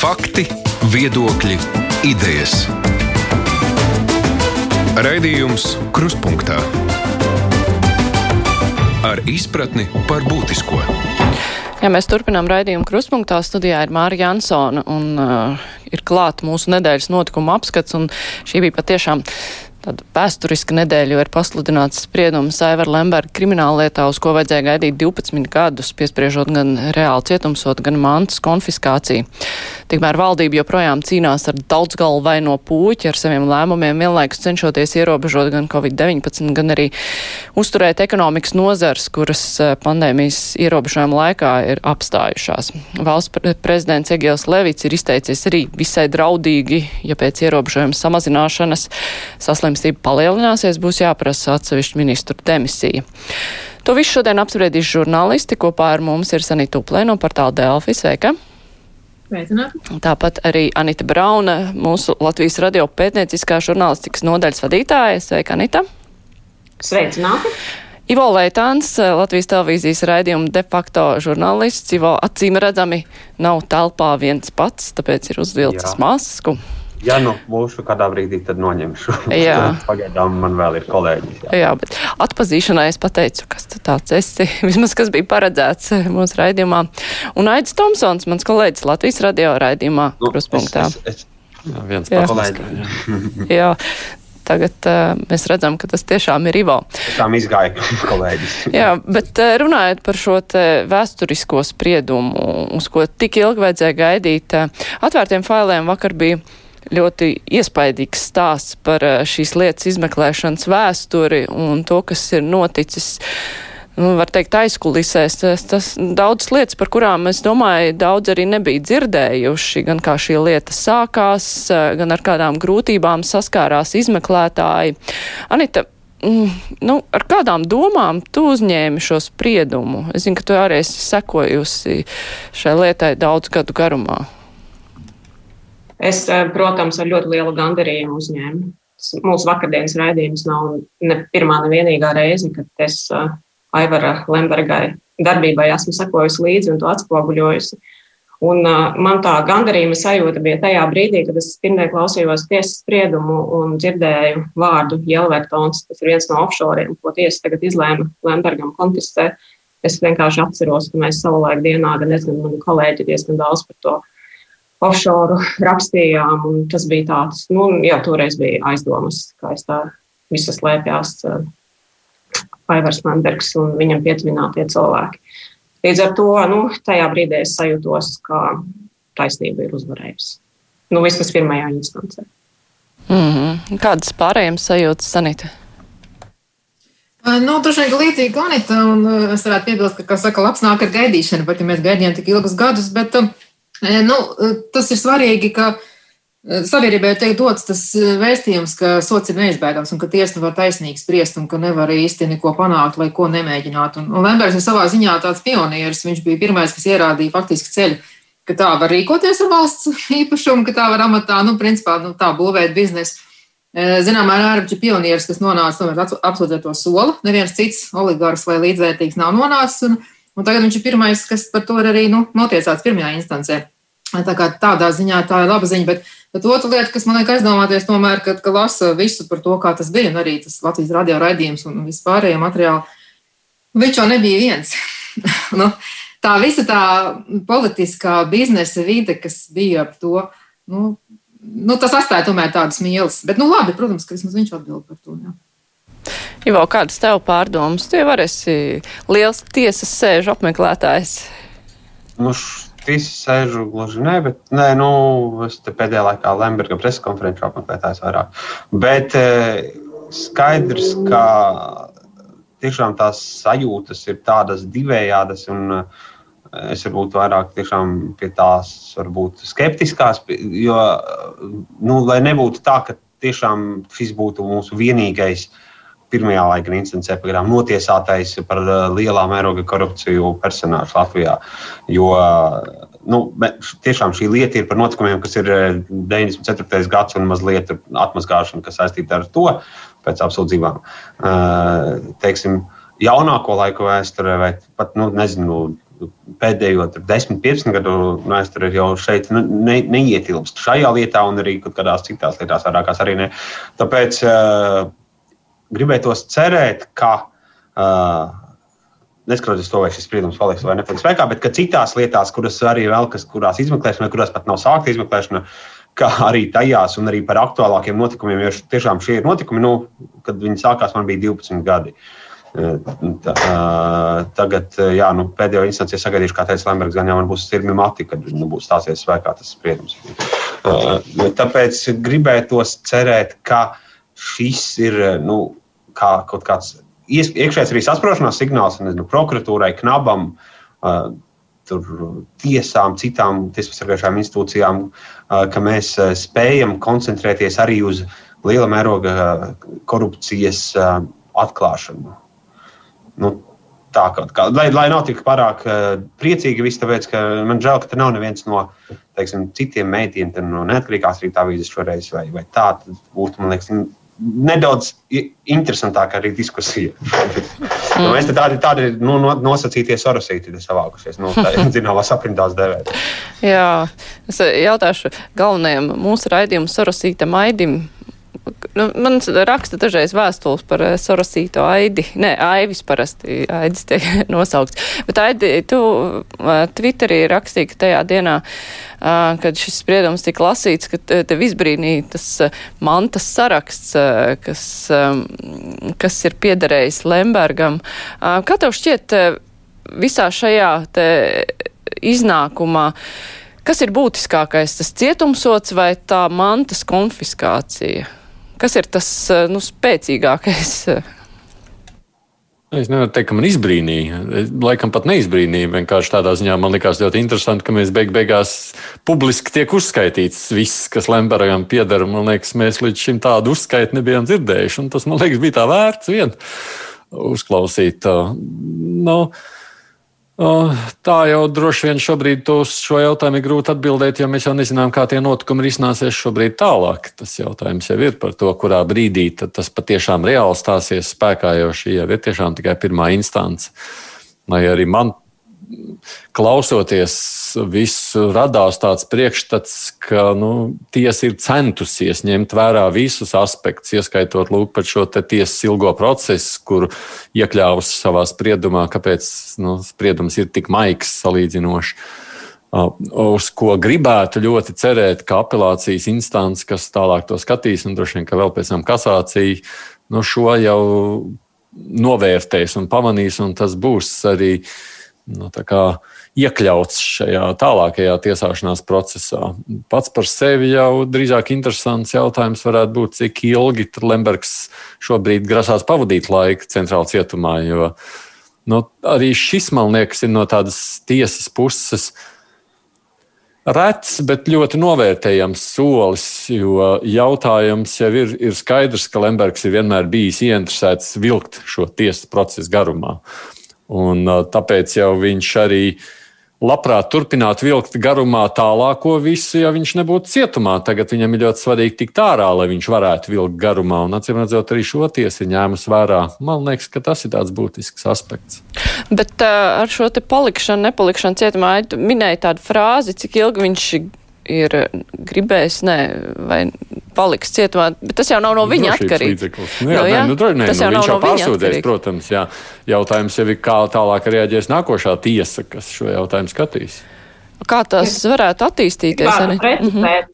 Fakti, viedokļi, idejas. Raidījums Krustpunktā ar izpratni par būtisko. Ja mēs turpinām raidījumu krustpunktā, studijā ir Mārija Jansona un uh, ir klāta mūsu nedēļas notikuma apskats, un šī bija patiešām tāda vēsturiska nedēļa, jo ir pasludināts spriedums Aivara Lemberga krimināllietā, uz ko vajadzēja gaidīt 12 gadus, piespriežot gan reāli cietumsot, gan mantas konfiskāciju. Tikmēr valdība joprojām cīnās ar daudzgalu vaino puķi ar saviem lēmumiem, vienlaikus cenšoties ierobežot gan Covid-19, gan arī uzturēt ekonomikas nozars, kuras eh, pandēmijas ierobežojuma laikā ir apstājušās. Valsts prezidents Egils Levits ir izteicies arī visai draudīgi, ja pēc ierobežojuma samazināšanas saslimst slimstība palielināsies, būs jāprasa atsevišķu ministru demisija. To visu šodien apspriedīs žurnālisti. Kopā ar mums ir Sanita Uplē no portāla Delfi. Sveika! Sveicināt. Tāpat arī Anita Brauna, mūsu Latvijas radio pētnieciskā žurnālistikas nodaļas vadītāja. Sveika, Anita! Sveicināti! Ivo Leitāns, Latvijas televīzijas raidījuma de facto žurnālists. Ivo acīm redzami nav telpā viens pats, tāpēc ir uzvilcis Jā. masku. Ja nu būšu kādā brīdī, tad noņemšu. Jā, pagaidām man vēl ir kolēģis. Jā, jā bet atpazīšanai es pateicu, kas tu tāds esi. Vismaz kas bija paredzēts eh, mūsu raidījumā. Un Aits Tomsons, mans kolēģis Latvijas radio raidījumā, nu, kruspunktā. Es, es, es, jā, viens jā. kolēģis. jā. Tagad uh, mēs redzam, ka tas tiešām ir Ivo. Tiešām izgāja kolēģis. Jā, bet uh, runājot par šo vēsturisko spriedumu, uz ko tik ilgi vajadzēja gaidīt, uh, atvērtiem failiem vakar bija ļoti iespaidīgs stāsts par eh, šīs lietas izmeklēšanas vēsturi un to, kas ir noticis. Nu, var teikt, aizkulisēs. Tas, tas daudz lietas, par kurām es domāju, daudz arī nebija dzirdējuši, gan kā šī lieta sākās, eh, gan ar kādām grūtībām saskārās izmeklētāji. Anita, mm, nu, ar kādām domām tu uzņēmi šo spriedumu? Es zinu, ka tu arī esi sekojusi šai lietai daudz gadu garumā. Es, eh, protams, ar ļoti lielu gandarījumu uzņēmu. Mūsu vakardienas raidījums nav ne pirmā, ne vienīgā reize, kad es uh, Aivara Lembergai darbībai esmu sekojusi līdzi un to atspoguļojusi. Un, uh, man tā gandarījuma sajūta bija tajā brīdī, kad es pirmie klausījos tiesas spriedumu un dzirdēju vārdu Jelvertons, kas ir viens no offshoriem, ko tiesa tagad izlēma Lembergam konfiscēt. Es vienkārši atceros, ka mēs savulaik dienā, gan es, gan mani kolēģi diezgan daudz par to offshore rakstījām. Tas bija tāds, nu, jā, toreiz bija aizdomas, kā es tā visas slēpjās uh, Aivars Lembergs un viņam pietuvinātie cilvēki. Līdz ar to nu, tajā brīdī es sajūtos, ka taisnība ir uzvarējusi. Nu, vismaz pirmajā instancē. Mm -hmm. Kādas pārējiem sajūtas, Sanita? Nu, Droši vien līdzīgi Anita, un es varētu piebilst, ka, kā saka, labs nāk ar gaidīšanu, pat ja mēs gaidījām tik ilgus gadus, bet uh, Nu, tas ir svarīgi, ka sabiedrībai tiek dots tas vēstījums, ka sots ir neizbēgams un ka tiesa nevar taisnīgi spriest un ka nevar īsti neko panākt, lai ko nemēģinātu. Un, un Lembergs ir savā ziņā tāds pionieris. Viņš bija pirmais, kas ierādīja faktiski ceļu, ka tā var rīkoties ar valsts īpašumu, ka tā var amatā, nu, principā, nu, tā būvēt biznesu. Zināmā mērā arī bija pionieris, kas nonāca tomēr apsūdzēto soli. Neviens cits oligarks vai līdzvērtīgs nav nonācis. Un, Un tagad viņš ir pirmais, kas par to ir arī nu, notiesāts pirmajā instancē. Tā kā tādā ziņā tā ir laba ziņa, bet, bet otra lieta, kas man liek aizdomāties, tomēr, kad, kad lasa visu par to, kā tas bija, un arī tas Latvijas radio raidījums un vispārējie materiāli, viņš jau nebija viens. nu, tā visa tā politiskā biznesa vide, kas bija ap to, nu, nu, tas atstāja tomēr tādas mīlas. Bet, nu, labi, protams, ka vismaz viņš atbild par to. Jā. Ivo, kādas tev pārdomas? Tu jau esi liels tiesas sēžu apmeklētājs. Nu, Visi sēžu gluži nē, bet nē, nu, es pēdējā laikā Lemberga preskonferenču apmeklētājs vairāk. Bet e, skaidrs, ka tiešām tās sajūtas ir tādas divējādas. Un, e, Es varbūt vairāk pie tās varbūt skeptiskās, jo, nu, lai nebūtu tā, ka tiešām šis būtu mūsu vienīgais uh, pirmajā laika instancē pagaidām notiesātais par uh, lielā mēroga korupciju personāžu Latvijā. Jo nu, tiešām šī lieta ir par notikumiem, kas ir 94. Uh, gads un mazliet atmazgāšana, kas saistīta ar to pēc apsūdzībām. Uh, teiksim, jaunāko laiku vēsturē, vai pat nu, nezinu, pēdējo 10, 15 gadu vēsturē jau šeit ne, neietilpst šajā lietā, un arī kaut kādās citās lietās, vairākās arī ne. Tāpēc uh, gribētos cerēt, ka. Uh, Neskatoties to, vai šis spriedums paliks vai nepaliks spēkā, bet citās lietās, kuras arī vēl, kas, kurās izmeklēšana, kurās pat nav sākta izmeklēšana, kā arī tajās, un arī par aktuālākiem notikumiem, jo tiešām šie ir notikumi, nu, kad viņi sākās, man bija 12 gadi. Tā, tagad, jā, nu, pēdējo instanci sagaidīšu, kā teica Lembergs, gan jau man būs sirmi mati, kad nu, būs stāsies spēkā tas spriedums. Tāpēc gribētos cerēt, ka šis ir nu, kā kaut kāds iekšējais arī sasprošanās signāls nezinu, prokuratūrai, knabam. Tur, tiesām, citām tiesasargājušām institūcijām, ka mēs spējam koncentrēties arī uz liela mēroga korupcijas atklāšanu nu, tā kā. Lai, lai nav tik pārāk uh, priecīgi, viss tāpēc, ka man žēl, ka te nav neviens no teiksim, citiem mēdījiem, no neatkarīgās rīta avīzes šoreiz, vai, vai tā būtu, man liekas, nedaudz interesantāka arī diskusija. Mm. nu, mēs tādi, tādi nu, nosacītie sorosīti savākušies, nu, tā zināmās aprindās devēt. Jā, es jautāšu galvenajam mūsu raidījumu sorosītam Aidim Nu, man raksta dažreiz vēstules par uh, Sorosīto Aidi. Nē, Aivis parasti Aidis tiek nosaukts. Bet Aidi, tu uh, Twitterī rakstīji, ka tajā dienā, uh, kad šis spriedums tika lasīts, ka tev izbrīnīja tas mantas saraksts, kas, kas ir piederējis Lembergam. Kā tev šķiet visā šajā iznākumā? Kas ir būtiskākais, tas cietumsots vai tā mantas konfiskācija? Kas ir tas eh, nu, spēcīgākais? Es nevaru teikt, ka man izbrīnīja. Laikam pat neizbrīnīja. Vienkārši tādā ziņā man likās ļoti interesanti, ka mēs beig beigās publiski tiek uzskaitīts viss, kas Lembergam pieder. Man liekas, mēs līdz šim tādu uzskaitu nebijām dzirdējuši. Tas, man liekas, bija tā vērts vien uzklausīt. Nu, Tā jau droši vien šobrīd uz šo jautājumu ir grūti atbildēt, jo mēs jau nezinām, kā tie notikumi risināsies šobrīd tālāk. Tas jautājums jau ir par to, kurā brīdī tas patiešām reāli stāsies spēkā, jo šī jau ir tiešām tikai pirmā instance. Lai arī man klausoties visu, radās tāds priekšstats, ka nu, tiesa ir centusies ņemt vērā visus aspektus, ieskaitot lūk šo tiesas ilgo procesu, kur iekļāvusi savā spriedumā, kāpēc nu, spriedums ir tik maigs salīdzinoši. Uz ko gribētu ļoti cerēt, ka apelācijas instance, kas tālāk to skatīs, un droši vien, ka vēl pēc tam kasācija, nu, šo jau novērtēs un pamanīs, un tas būs arī uh, nu, iekļauts šajā tālākajā tiesāšanās procesā. Pats par sevi jau drīzāk interesants jautājums varētu būt, cik ilgi Lembergs šobrīd grasās pavadīt laiku centrālā cietumā. Jo nu, arī šis, man liekas, ir no tādas tiesas puses. Rets, bet ļoti novērtējams solis, jo jautājums jau ir, ir skaidrs, ka Lembergs ir vienmēr bijis ieinteresēts vilkt šo tiesas procesu garumā. Uh, Un, tāpēc jau viņš arī labprāt turpinātu vilkt garumā tālāko visu, ja viņš nebūtu cietumā. Tagad viņam ir ļoti svarīgi tikt ārā, lai viņš varētu vilkt garumā. Un, acīm redzot, arī šo tiesu ir ņēmusi vērā. Man liekas, ka tas ir tāds būtisks aspekts. Bet uh, ar šo te palikšanu, nepalikšanu cietumā, minēja tādu frāzi, cik ilgi viņš ir gribējis, ne, vai paliks cietumā, bet tas jau nav no viņa atkarīgs. Nu, jā, no, nu jā, nē, nu, droši, nē, tas nu, jau nav no viņa atkarīgs. Protams, jā. Jautājums jau ir, kā tālāk reaģēs nākošā tiesa, kas šo jautājumu skatīs. Kā tas varētu attīstīties? Precizēt,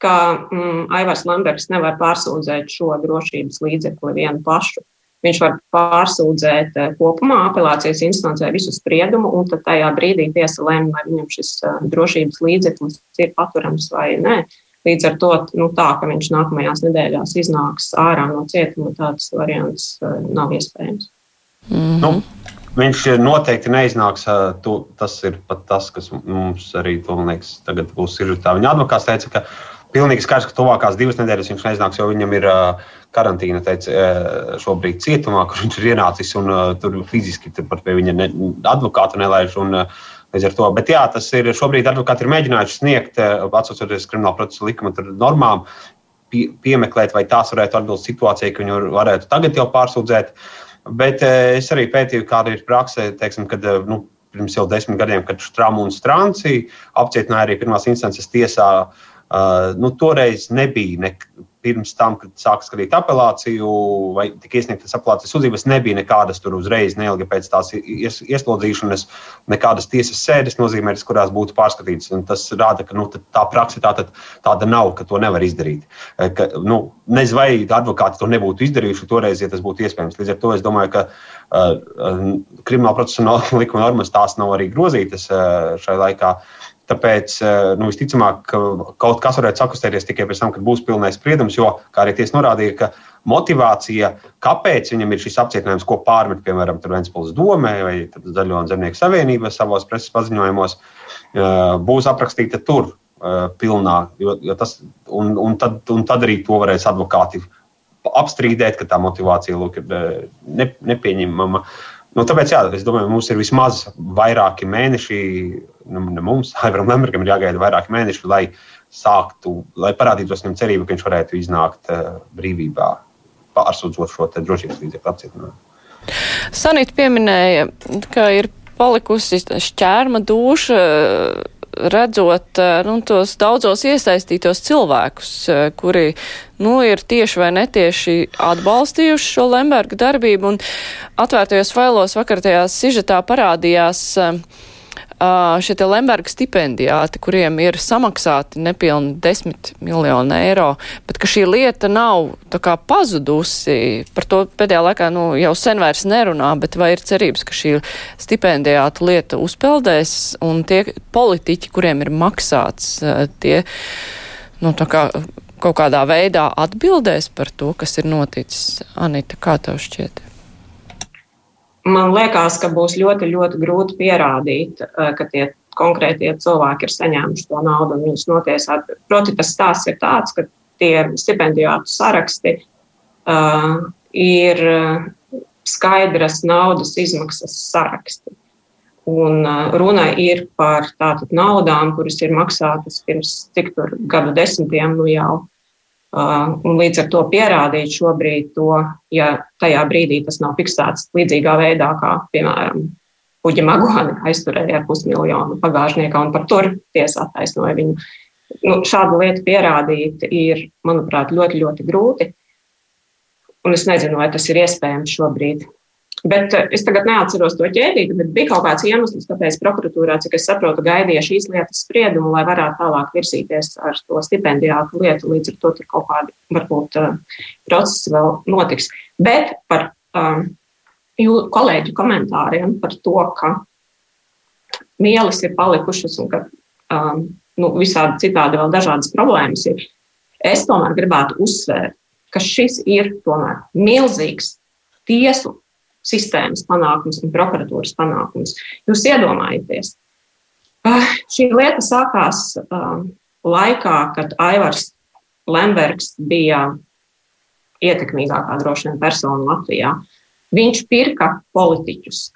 ka mm, Aivars Lamberts nevar pārsūdzēt šo drošības līdzekli vienu pašu. Viņš var pārsūdzēt eh, kopumā apelācijas instancē visu spriedumu, un tad tajā brīdī tiesa lēma, vai viņam šis eh, drošības līdzeklis ir paturams vai nē. Līdz ar to nu, tā, ka viņš nākamajās nedēļās iznāks ārā no cietuma, tāds variants eh, nav iespējams. Mm -hmm. nu, viņš noteikti neiznāks. Tu, tas ir pat tas, kas mums arī, liekas, tagad būs. Ir tā viņa advokāts teica, ka pilnīgi skaidrs, ka tuvākās divas nedēļas viņš neiznāks, jo viņam ir karantīna teica, šobrīd cietumā, kur viņš ir ienācis un tur fiziski tur pat pie viņa ne, advokātu nelaiž. Un, Līdz ar to, bet jā, tas ir šobrīd advokāti ir mēģinājuši sniegt, atcaucoties krimināla procesa likuma normām, pie, piemeklēt, vai tās varētu atbilst situācijai, ka viņu varētu tagad jau pārsūdzēt. Bet es arī pētīju, kāda ir praksa, teiksim, kad nu, pirms jau desmit gadiem, kad Štramu un Strānci apcietināja arī pirmās instances tiesā. Uh, nu, toreiz nebija ne, pirms tam, kad sāka skatīt apelāciju vai tika iesniegtas apelācijas sūdzības, nebija nekādas tur uzreiz, neilgi pēc tās ies, ieslodzīšanas, nekādas tiesas sēdes nozīmētas, kurās būtu pārskatītas. Un tas rāda, ka nu, tā praksa tā, tāda nav, ka to nevar izdarīt. Ka, nu, nezinu, vai advokāti to nebūtu izdarījuši toreiz, ja tas būtu iespējams. Līdz ar to es domāju, ka uh, krimināla procesa likuma normas tās nav arī grozītas uh, šai laikā. Uh, Tāpēc eh, nu, visticamāk, ka kaut kas varētu sakustēties tikai pēc tam, kad būs pilnais spriedums, jo, kā arī tiesa norādīja, ka motivācija, kāpēc viņam ir šis apcietinājums, ko pārmet, piemēram, Ventspils domē vai Zaļo un Zemnieku savienība savos preses paziņojumos, eh, būs aprakstīta tur eh, pilnā. Jo, jo tas, un, un, tad, un tad arī to varēs advokāti apstrīdēt, ka tā motivācija lūk, ir ne, nepieņemama. Nu, tāpēc, jā, es domāju, mums ir vismaz vairāki mēneši, nu, ne mums, Aivaram Lembergam ir jāgaida vairāki mēneši, lai sāktu, lai parādītos viņam cerība, ka viņš varētu iznākt uh, brīvībā, pārsūdzot šo drošības līdzekļu apcietinājumu. Sanīt pieminēja, ka ir palikusi šķērma duša redzot eh, nu, tos daudzos iesaistītos cilvēkus, eh, kuri nu, ir tieši vai netieši atbalstījuši šo Lemberga darbību. Un atvērtajos failos vakar tajā sižetā parādījās uh, šie Lemberga stipendijāti, kuriem ir samaksāti nepilni 10 miljoni eiro, bet ka šī lieta nav tā kā pazudusi, par to pēdējā laikā nu, jau sen vairs nerunā, bet vai ir cerības, ka šī stipendijāta lieta uzpeldēs un tie politiķi, kuriem ir maksāts, tie, nu, tā kā kaut kādā veidā atbildēs par to, kas ir noticis. Anita, kā tev šķiet? Man liekas, ka būs ļoti, ļoti grūti pierādīt, eh, ka tie konkrētie cilvēki ir saņēmuši to naudu un viņus notiesāt. Proti, tas stāsts ir tāds, ka tie stipendijātu saraksti uh, ir skaidras naudas izmaksas saraksti. Un runa ir par tātad naudām, kuras ir maksātas pirms cik tur gadu desmitiem nu jau. Uh, un līdz ar to pierādīt šobrīd to, ja tajā brīdī tas nav fiksēts līdzīgā veidā, kā, piemēram, Uģa Magoni aizturēja ar pusmiljonu pagāžniekā un par tur tiesa attaisnoja viņu. Nu, šādu lietu pierādīt ir, manuprāt, ļoti, ļoti grūti. Un es nezinu, vai tas ir iespējams šobrīd. Bet eh, es tagad neatceros to ķēdīti, bet bija kaut kāds iemesls, kāpēc prokuratūrā, cik es saprotu, gaidīja šīs lietas spriedumu, lai varētu tālāk virzīties ar to stipendijātu lietu. Līdz ar to tur kaut kādi varbūt uh, procesi vēl notiks. Bet par um, kolēģu komentāriem par to, ka mielas ir palikušas un ka um, nu, visādi citādi vēl dažādas problēmas ir, es tomēr gribētu uzsvērt, ka šis ir tomēr milzīgs tiesu sistēmas panākums un prokuratūras panākums. Jūs iedomājieties, šī lieta sākās ah, laikā, kad Aivars Lembergs bija ietekmīgākā droši vien persona Latvijā. Viņš pirka politiķus,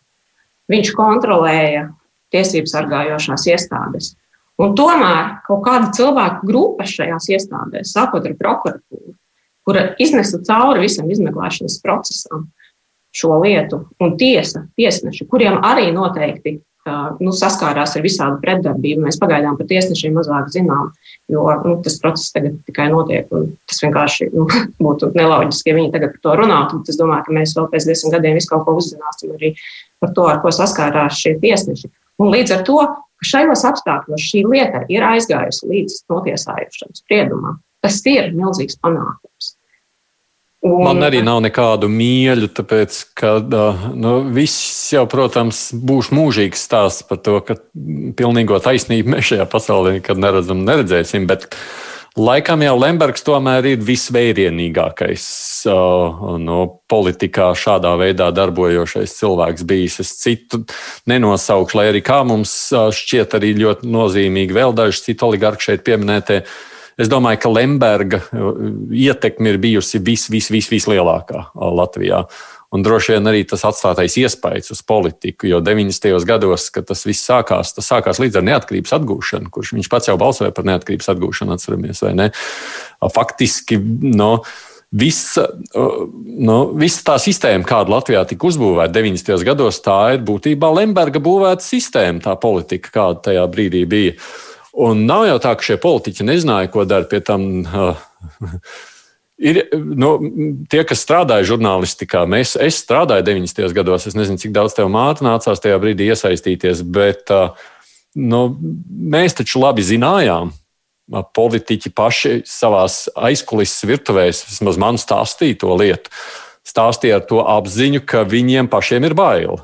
viņš kontrolēja tiesību sargājošās iestādes. Un tomēr kaut kāda cilvēku grupa šajās iestādēs, sākot ar prokuratūru, kura iznesa cauri visam izmeklēšanas procesam, šo lietu, un tiesa, tiesneši, kuriem arī noteikti nu, saskārās ar visādu pretdarbību. Mēs pagaidām par tiesnešiem mazāk zinām, jo nu, tas process tagad tikai notiek. Tas vienkārši nu, būtu neloģiski, ja viņi tagad par to runātu. Es domāju, ka mēs vēl pēc desmit gadiem visu kaut ko uzzināsim arī par to, ar ko saskārās šie tiesneši. Un līdz ar to, šajos apstākļos šī lieta ir aizgājusi līdz notiesājušam spriedumam, tas ir milzīgs panākums. Un... Man arī nav nekādu mīļu, tāpēc, ka nu, viss jau, protams, būs mūžīgs stāsts par to, ka pilnīgo taisnību mēs šajā pasaulē nekad neredzam, neredzēsim. Bet laikam jau Lembergs tomēr ir visvērienīgākais no politikā šādā veidā darbojošais cilvēks bijis. Es citu nenosaukšu, lai arī kā mums šķiet arī ļoti nozīmīgi vēl daži citu oligarhi šeit pieminētie. Es domāju, ka Lemberga uh, ietekme ir bijusi vis, vis, vis, vislielākā uh, Latvijā. Un droši vien arī tas atstātais iespējas uz politiku, jo 90. gados, kad tas viss sākās, tas sākās līdz ar neatkarības atgūšanu, kurš viņš pats jau balsoja par neatkarības atgūšanu, atceramies, vai ne? Faktiski, no. Visa, nu, visa tā sistēma, kāda Latvijā tika uzbūvēta 90. gados, tā ir būtībā Lemberga būvēta sistēma, tā politika, kāda tajā brīdī bija. Un nav jau tā, ka šie politiķi nezināja, ko dara pie tam. Uh, Ir nu, tie, kas strādāja žurnālistikā, mēs, es strādāju 90. gados. Es nezinu, cik daudz tev māte nācās tajā brīdī iesaistīties, bet uh, nu, mēs taču labi zinājām, politiķi paši savā aizkulisēs virtuvēs, vismaz man stāstīja to lietu, stāstīja ar to apziņu, ka viņiem pašiem ir bail.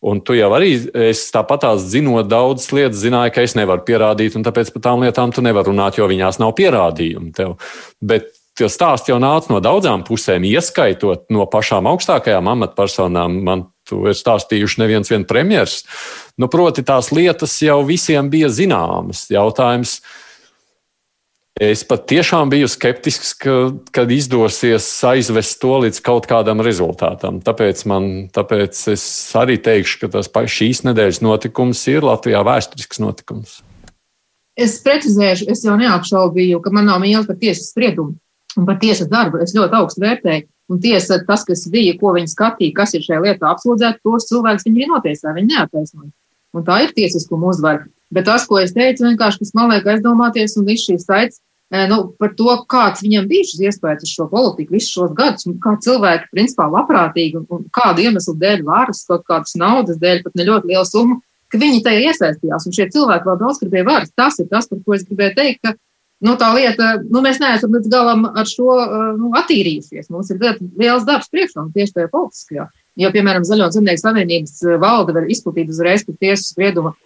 Un tu jau arī, es tāpat zinot daudzas lietas, zināju, ka es nevaru pierādīt, un tāpēc par tām lietām tu nevari runāt, jo viņās nav pierādījumu tev. Bet tie stāsti jau nāca no daudzām pusēm, ieskaitot no pašām augstākajām amatpersonām. Man tu ir stāstījuši neviens vien premjers. Nu, proti, tās lietas jau visiem bija zināmas. Jautājums, uh, Es pat tiešām biju skeptisks, ka, kad izdosies aizvest to līdz kaut kādam rezultātam. Tāpēc, man, tāpēc es arī teikšu, ka tas šīs nedēļas notikums ir Latvijā vēsturisks notikums. Es precizēšu, es jau neapšaubīju, ka man nav mīlestības par tiesas spriedumu un par tiesas darbu. Es ļoti augstu vērtēju. Un tiesa, tas, kas bija, ko viņi skatīja, kas ir šajā lietā apsūdzēts, tos cilvēkus viņi ir notiesājuši, viņi neataisnoja. Un tā ir tiesiskuma uzvara. Bet tas, ko es teicu, vienkārši, man liek aizdomāties, un viss šīs saites nu, par to, kāds viņam bija šis iespējas uz šo politiku visus šos gadus, un kā cilvēki, principā, labprātīgi un, un kādu iemeslu dēļ, varas, kaut kādas naudas dēļ, pat ne ļoti liela summa, ka viņi tajā iesaistījās, un šie cilvēki vēl daudz gribēja varas. Tas ir tas, par ko es gribēju teikt, ka nu, tā lieta, nu, mēs neesam līdz galam ar šo nu, attīrījušies. Mums ir liels darbs priekšā, tieši tajā politiskajā. Jo, piemēram, Zaļo zemnieku savienības valde var izplatīt uzreiz pēc tiesas sprieduma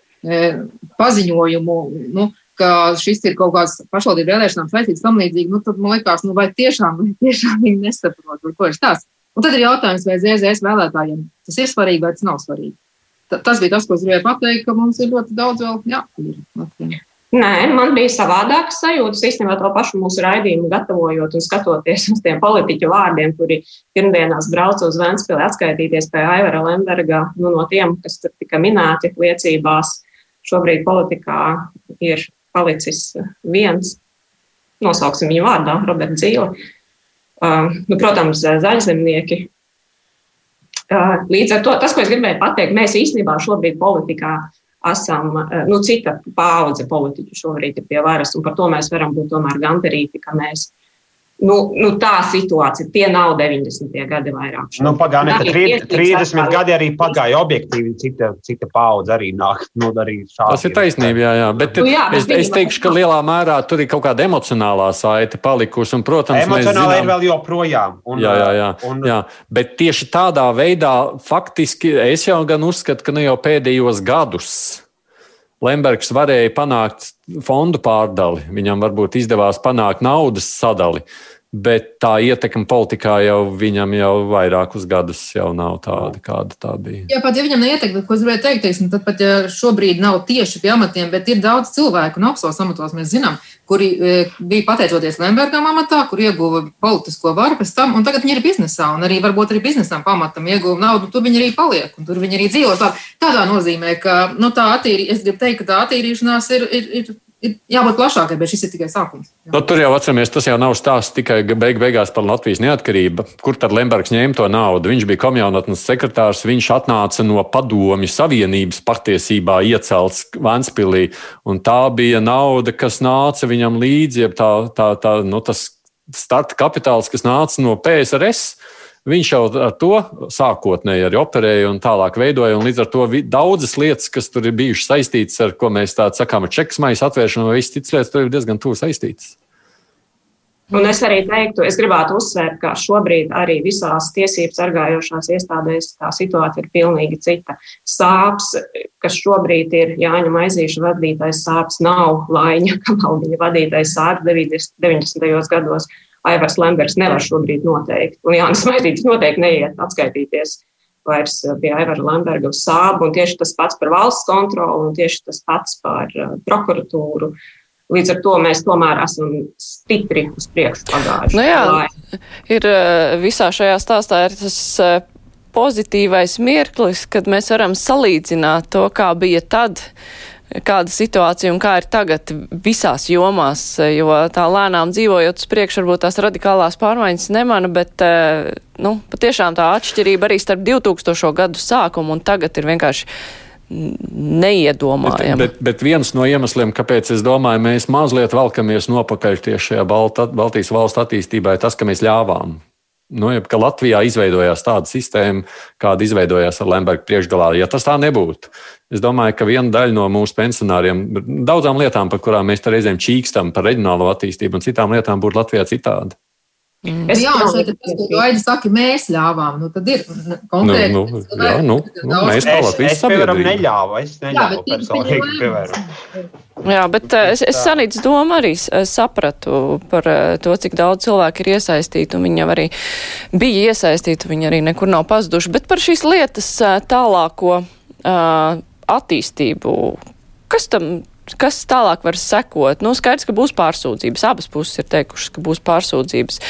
paziņojumu. Nu, ka šis ir kaut kāds pašvaldību vēlēšanām saistīts tam līdzīgi, nu, tad man liekas, nu, vai tiešām, vai tiešām viņi nesaprot, ko ir stāsts. Un tad ir jautājums, vai ZZS vēlētājiem tas ir svarīgi vai tas nav svarīgi. T tas bija tas, ko es gribēju pateikt, ka mums ir ļoti daudz vēl jāattīra. Nē, man bija savādākas sajūtas. Īstenībā to pašu mūsu raidījumu gatavojot un skatoties uz tiem politiķu vārdiem, kuri pirmdienās brauca uz Vēnspili atskaitīties pie Aivara Lemberga, nu, no tiem, kas tur tika minēti liecībās. Šobrīd politikā ir palicis viens, nosauksim viņu vārdā, Roberts Zīle. Uh, nu, protams, zaļzemnieki. Uh, līdz ar to tas, ko es gribēju pateikt, mēs īstenībā šobrīd politikā esam, uh, nu, cita paudze politiķu šobrīd ir pie varas, un par to mēs varam būt tomēr gandarīti, ka mēs Nu, nu tā situācija, tie nav 90. gadi vairāk. Nu, pagāja, ka 30 gadi arī pagāja objektīvi, cita, cita paudze arī nāk. Nu, arī Tas ir taisnība, jā, jā. Bet, nu, jā, bet es, es teikšu, ka lielā mērā tur ir kaut kāda emocionālā saite palikusi. Un, protams, Emocionāli ir vēl joprojām. Un, jā, jā, jā, un... jā. Bet tieši tādā veidā faktiski es jau gan uzskatu, ka ne jau pēdējos gadus. Lembergs varēja panākt fondu pārdali, viņam varbūt izdevās panākt naudas sadali. Uh, Bet tā ietekme politikā jau viņam jau vairākus gadus jau nav tāda, kāda tā bija. Jā, pat ja viņam neietekme, ko es gribēju teikt, teiksim, tad pat ja šobrīd nav tieši pie amatiem, bet ir daudz cilvēku un augstos amatos mēs zinām, kuri e, bija pateicoties Lembergam amatā, kur ieguva politisko varu pēc tam, un tagad viņi ir biznesā, un arī varbūt arī biznesam pamatam ieguva naudu, tur viņi arī paliek, un tur viņi arī dzīvo. Tā, tādā nozīmē, ka nu, tā attīrī, es gribu teikt, ka tā attīrīšanās ir, ir, ir ir jābūt plašākai, bet šis ir tikai sākums. Nu, tur jau atceramies, tas jau nav stāsts tikai beig beigās par Latvijas neatkarību. Kur tad Lembergs ņēma to naudu? Viņš bija komjaunatnes sekretārs, viņš atnāca no padomju savienības patiesībā iecelts Vanspilī, un tā bija nauda, kas nāca viņam līdzi, tā, tā, tā, nu, tas starta kapitāls, kas nāca no PSRS. Viņš jau ar to sākotnēji arī operēja un tālāk veidoja. Un līdz ar to daudzas lietas, kas tur ir bijušas saistītas ar, ko mēs tādā sakām, ar čekas maisa atvēršanu vai visas citas lietas, tur ir diezgan tuvu saistītas. Un es arī teiktu, es gribētu uzsvērt, ka šobrīd arī visās tiesību sargājošās iestādēs tā situācija ir pilnīgi cita. Sāps, kas šobrīd ir Jāņa Maizīša vadītais sāps, nav Laiņa Kamaldiņa vadītais sāps 90. gados. Aivars Lembergs nevar šobrīd noteikt. Un Jānis Maidītis noteikti neiet atskaitīties vairs eh, pie Aivara Lemberga uz sābu. Un tieši tas pats par valsts kontroli un tieši tas pats par uh, prokuratūru. Līdz ar to mēs tomēr esam stipri uz priekšu pagājuši. Nu jā, lai. ir eh, visā šajā stāstā ir tas pozitīvais mirklis, kad mēs varam salīdzināt to, kā bija tad kāda situācija un kā ir tagad visās jomās, jo tā lēnām dzīvojot uz priekšu, varbūt tās radikālās pārmaiņas nemana, bet, nu, patiešām tā atšķirība arī starp 2000. gadu sākumu un tagad ir vienkārši neiedomājama. Bet, bet, bet viens no iemesliem, kāpēc es domāju, mēs mazliet valkamies nopakaļ tieši šajā Balta, Baltijas valstu attīstībā, ir tas, ka mēs ļāvām. Nu, ka Latvijā izveidojās tāda sistēma, kāda izveidojās ar Lemberga priekšgalā. Ja tas tā nebūtu, es domāju, ka viena daļa no mūsu pensionāriem, daudzām lietām, par kurām mēs reizēm čīkstam, par reģionālo attīstību un citām lietām, būtu Latvijā citādi. Mm. Es jā, šeit ir tas, ko Aida saka, mēs ļāvām. Nu, tad ir konkrēti. Nu, nu, jā, nu, nu, mēs kā Latvijas sabiedrība. neļāvu, es neļāvu jā, personīgi, piemēram. Jā, bet es, es Sanītas domu arī sapratu par to, cik daudz cilvēku ir iesaistīti, un viņi jau arī bija iesaistīti, viņi arī nekur nav pazuduši. Bet par šīs lietas tālāko uh, attīstību, kas tam kas tālāk var sekot? Nu, skaidrs, ka būs pārsūdzības. Abas puses ir teikušas, ka būs pārsūdzības.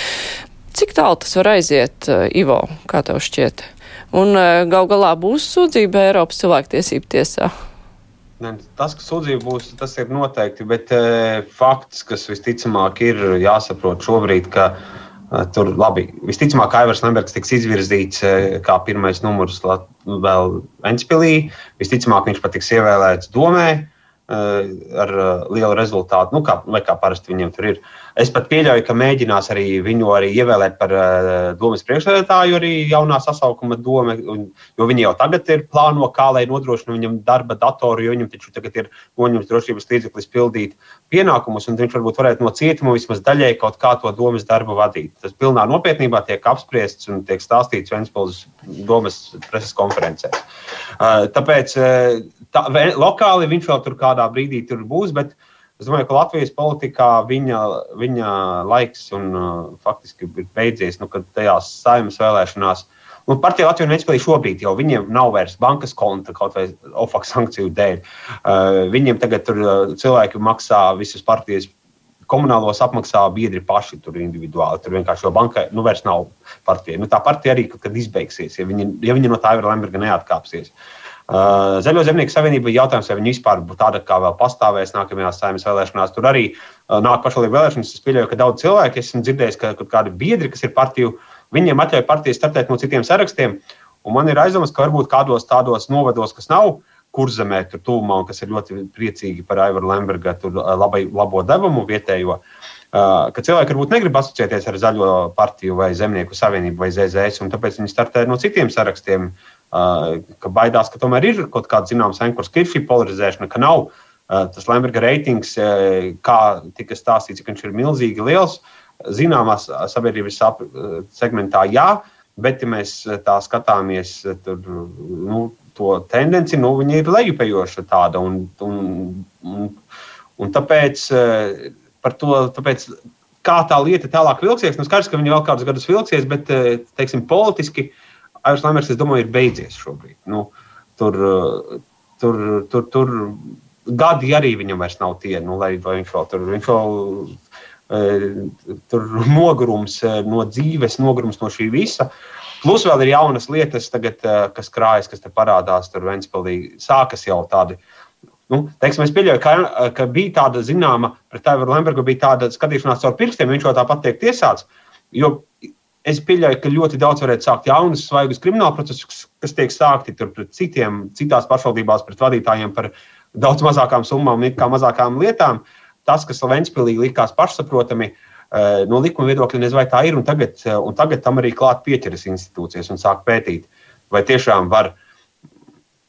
Cik tālu tas var aiziet, eh, Ivo, kā tev šķiet? Un eh, gal galā būs sūdzība Eiropas cilvēktiesību tiesā? Ne, tas, ka sūdzība būs, tas ir noteikti, bet e, fakts, kas visticamāk ir jāsaprot šobrīd, ka e, tur labi, visticamāk, Aivars Lembergs tiks izvirzīts e, kā pirmais numurs vēl Ventspilī, visticamāk, viņš pat tiks ievēlēts domē. Eh, ar eh, lielu rezultātu, nu, kā, vai kā parasti viņiem tur ir. Es pat pieļauju, ka mēģinās arī viņu arī ievēlēt par uh, domas priekšsēdētāju, arī jaunā sasaukuma doma, jo viņi jau tagad ir plāno, kā lai nodrošina viņam darba datoru, jo viņam taču tagad ir noņemts drošības līdzeklis pildīt pienākumus, un viņš varbūt varētu no cietuma vismaz daļēji kaut kā to domas darbu vadīt. Tas pilnā nopietnībā tiek apspriests un tiek stāstīts Ventspils domas preses konferencē. Uh, tāpēc uh, tā, lokāli viņš vēl tur kādā brīdī tur būs, bet uh, Es domāju, ka Latvijas politikā viņa, viņa laiks un, uh, faktiski ir beidzies, nu, kad tajās saimnes vēlēšanās. Nu, Partija Latvijas nespēja šobrīd, jo viņiem nav vairs bankas konta kaut vai OFAC sankciju dēļ. Uh, viņiem tagad tur uh, cilvēki maksā visas partijas komunālos apmaksā biedri paši tur individuāli. Tur vienkārši jau bankai nu, vairs nav partija. Nu, tā partija arī kad izbeigsies, ja viņi, ja viņi no tā ir Lemberga neatkāpsies. Uh, Zaļo zemnieku savienība ir jautājums, vai viņi vispār tāda kā vēl pastāvēs nākamajās saimnes vēlēšanās. Tur arī nāk pašvaldību vēlēšanas. Es pieļauju, ka daudz cilvēku, esmu dzirdējis, ka, ka kādi biedri, kas ir partiju, viņiem atļauj partijas startēt no citiem sarakstiem. Un man ir aizdomas, ka varbūt kādos tādos novados, kas nav kurzemē, tur tuvumā, un kas ir ļoti priecīgi par Aivaru Lemberga labai, labo devumu vietējo, ka cilvēki varbūt negrib asociēties ar Zaļo partiju vai Zemnieku savienību vai ZZS, un tāpēc viņi startē no citiem sarakstiem. Uh, ka baidās, ka tomēr ir kaut kāda zināma senkurs, ka ir šī polarizēšana, ka nav tas Lemberga reitings, kā tika stāstīts, ka viņš ir milzīgi liels. Zināmās sabiedrības segmentā, jā, bet, ja mēs tā skatāmies, tur, nu, to tendenci, nu, viņa ir lejupējoša tāda. Un, un, un, un tāpēc, to, tāpēc, kā tā lieta tālāk vilksies, nu, skaidrs, ka viņa vēl kādus gadus vilksies, bet, teiksim, politiski uh, Airs Lamers, es domāju, ir beidzies šobrīd. Nu, tur, tur, tur, tur gadi arī viņam vairs nav tie, nu, lai viņš vēl tur, viņš vēl, e, tur nogurums e, no dzīves, nogurums no šī visa. Plus vēl ir jaunas lietas, tagad, kas krājas, kas te parādās. Tur Ventspēlī sākas jau tādi. Nu, teiksim, es pieļauju, ka, ka bija tāda zināma, pret Tēvu Lembergu bija tāda skatīšanās caur pirkstiem, viņš jau tāpat tiek tiesāts. Jo Es pieļauju, ka ļoti daudz varētu sākt jaunus, svaigus kriminālu procesus, kas tiek sākti pret citiem, citās pašvaldībās, pret vadītājiem par daudz mazākām summām, kā mazākām lietām. Tas, kas Ventspīlī likās pašsaprotami, eh, no likuma viedokļa nezinu, vai tā ir. Un tagad, eh, un tagad tam arī klāt pieķeras institūcijas un sāk pētīt, vai tiešām var.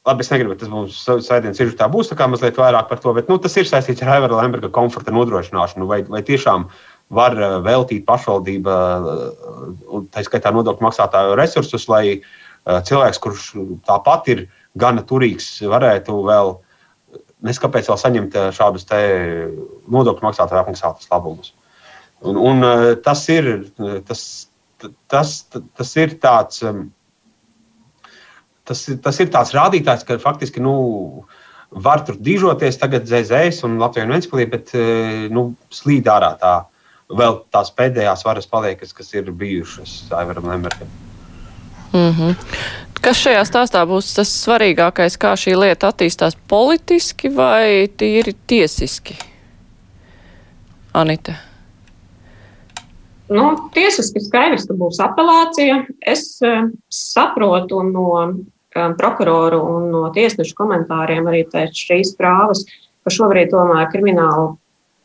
Labi, es negribu, tas mums sēdienas ir tā būs tā kā mazliet vairāk par to, bet nu, tas ir saistīts ar Aivara Lemberga komforta nodrošināšanu, vai, vai tiešām var eh, veltīt pašvaldība, eh, tā skaitā nodokļu maksātāju resursus, lai eh, cilvēks, kurš tāpat ir gana turīgs, varētu vēl neskapēc vēl saņemt šādus nodokļu maksātāju apmaksātus labumus. Un, un tas, ir, tas, tas, tas ir tāds. Tas, tas ir tāds rādītājs, ka faktiski nu, var tur dižoties tagad ZZS un Latvijas Vēnspēlī, bet nu, slīd ārā tā vēl tās pēdējās varas paliekas, kas ir bijušas Aivaram Lembergam. Mm -hmm. Kas šajā stāstā būs tas svarīgākais, kā šī lieta attīstās politiski vai tīri tiesiski? Anita. Nu, tiesiski skaidrs, ka būs apelācija. Es uh, saprotu no uh, prokuroru un no tiesnešu komentāriem arī pēc šīs prāvas, ka šobrīd tomēr krimināla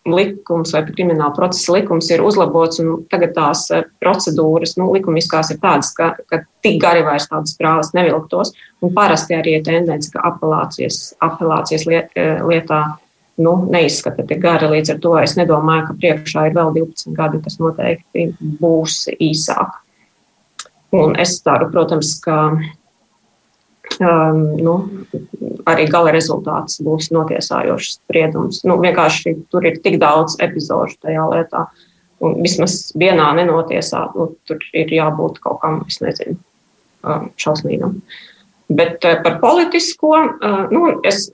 likums vai krimināla procesa likums ir uzlabots, un tagad tās eh, procedūras, nu, likumiskās ir tādas, ka, ka tik gari vairs tādas prāvas nevilktos, un parasti arī ir tendence, ka apelācijas, apelācijas liet, eh, lietā nu, neizskata tik gari. Līdz ar to es nedomāju, ka priekšā ir vēl 12 gadi, kas noteikti būs īsāk. Un es ceru, protams, ka um, nu, arī gala rezultāts būs notiesājošs spriedums. Nu, vienkārši tur ir tik daudz epizodu tajā lietā. Un vismaz vienā nenotiesā, nu, tur ir jābūt kaut kam, es nezinu, um, šausmīgam. Bet uh, par politisko, uh, nu, es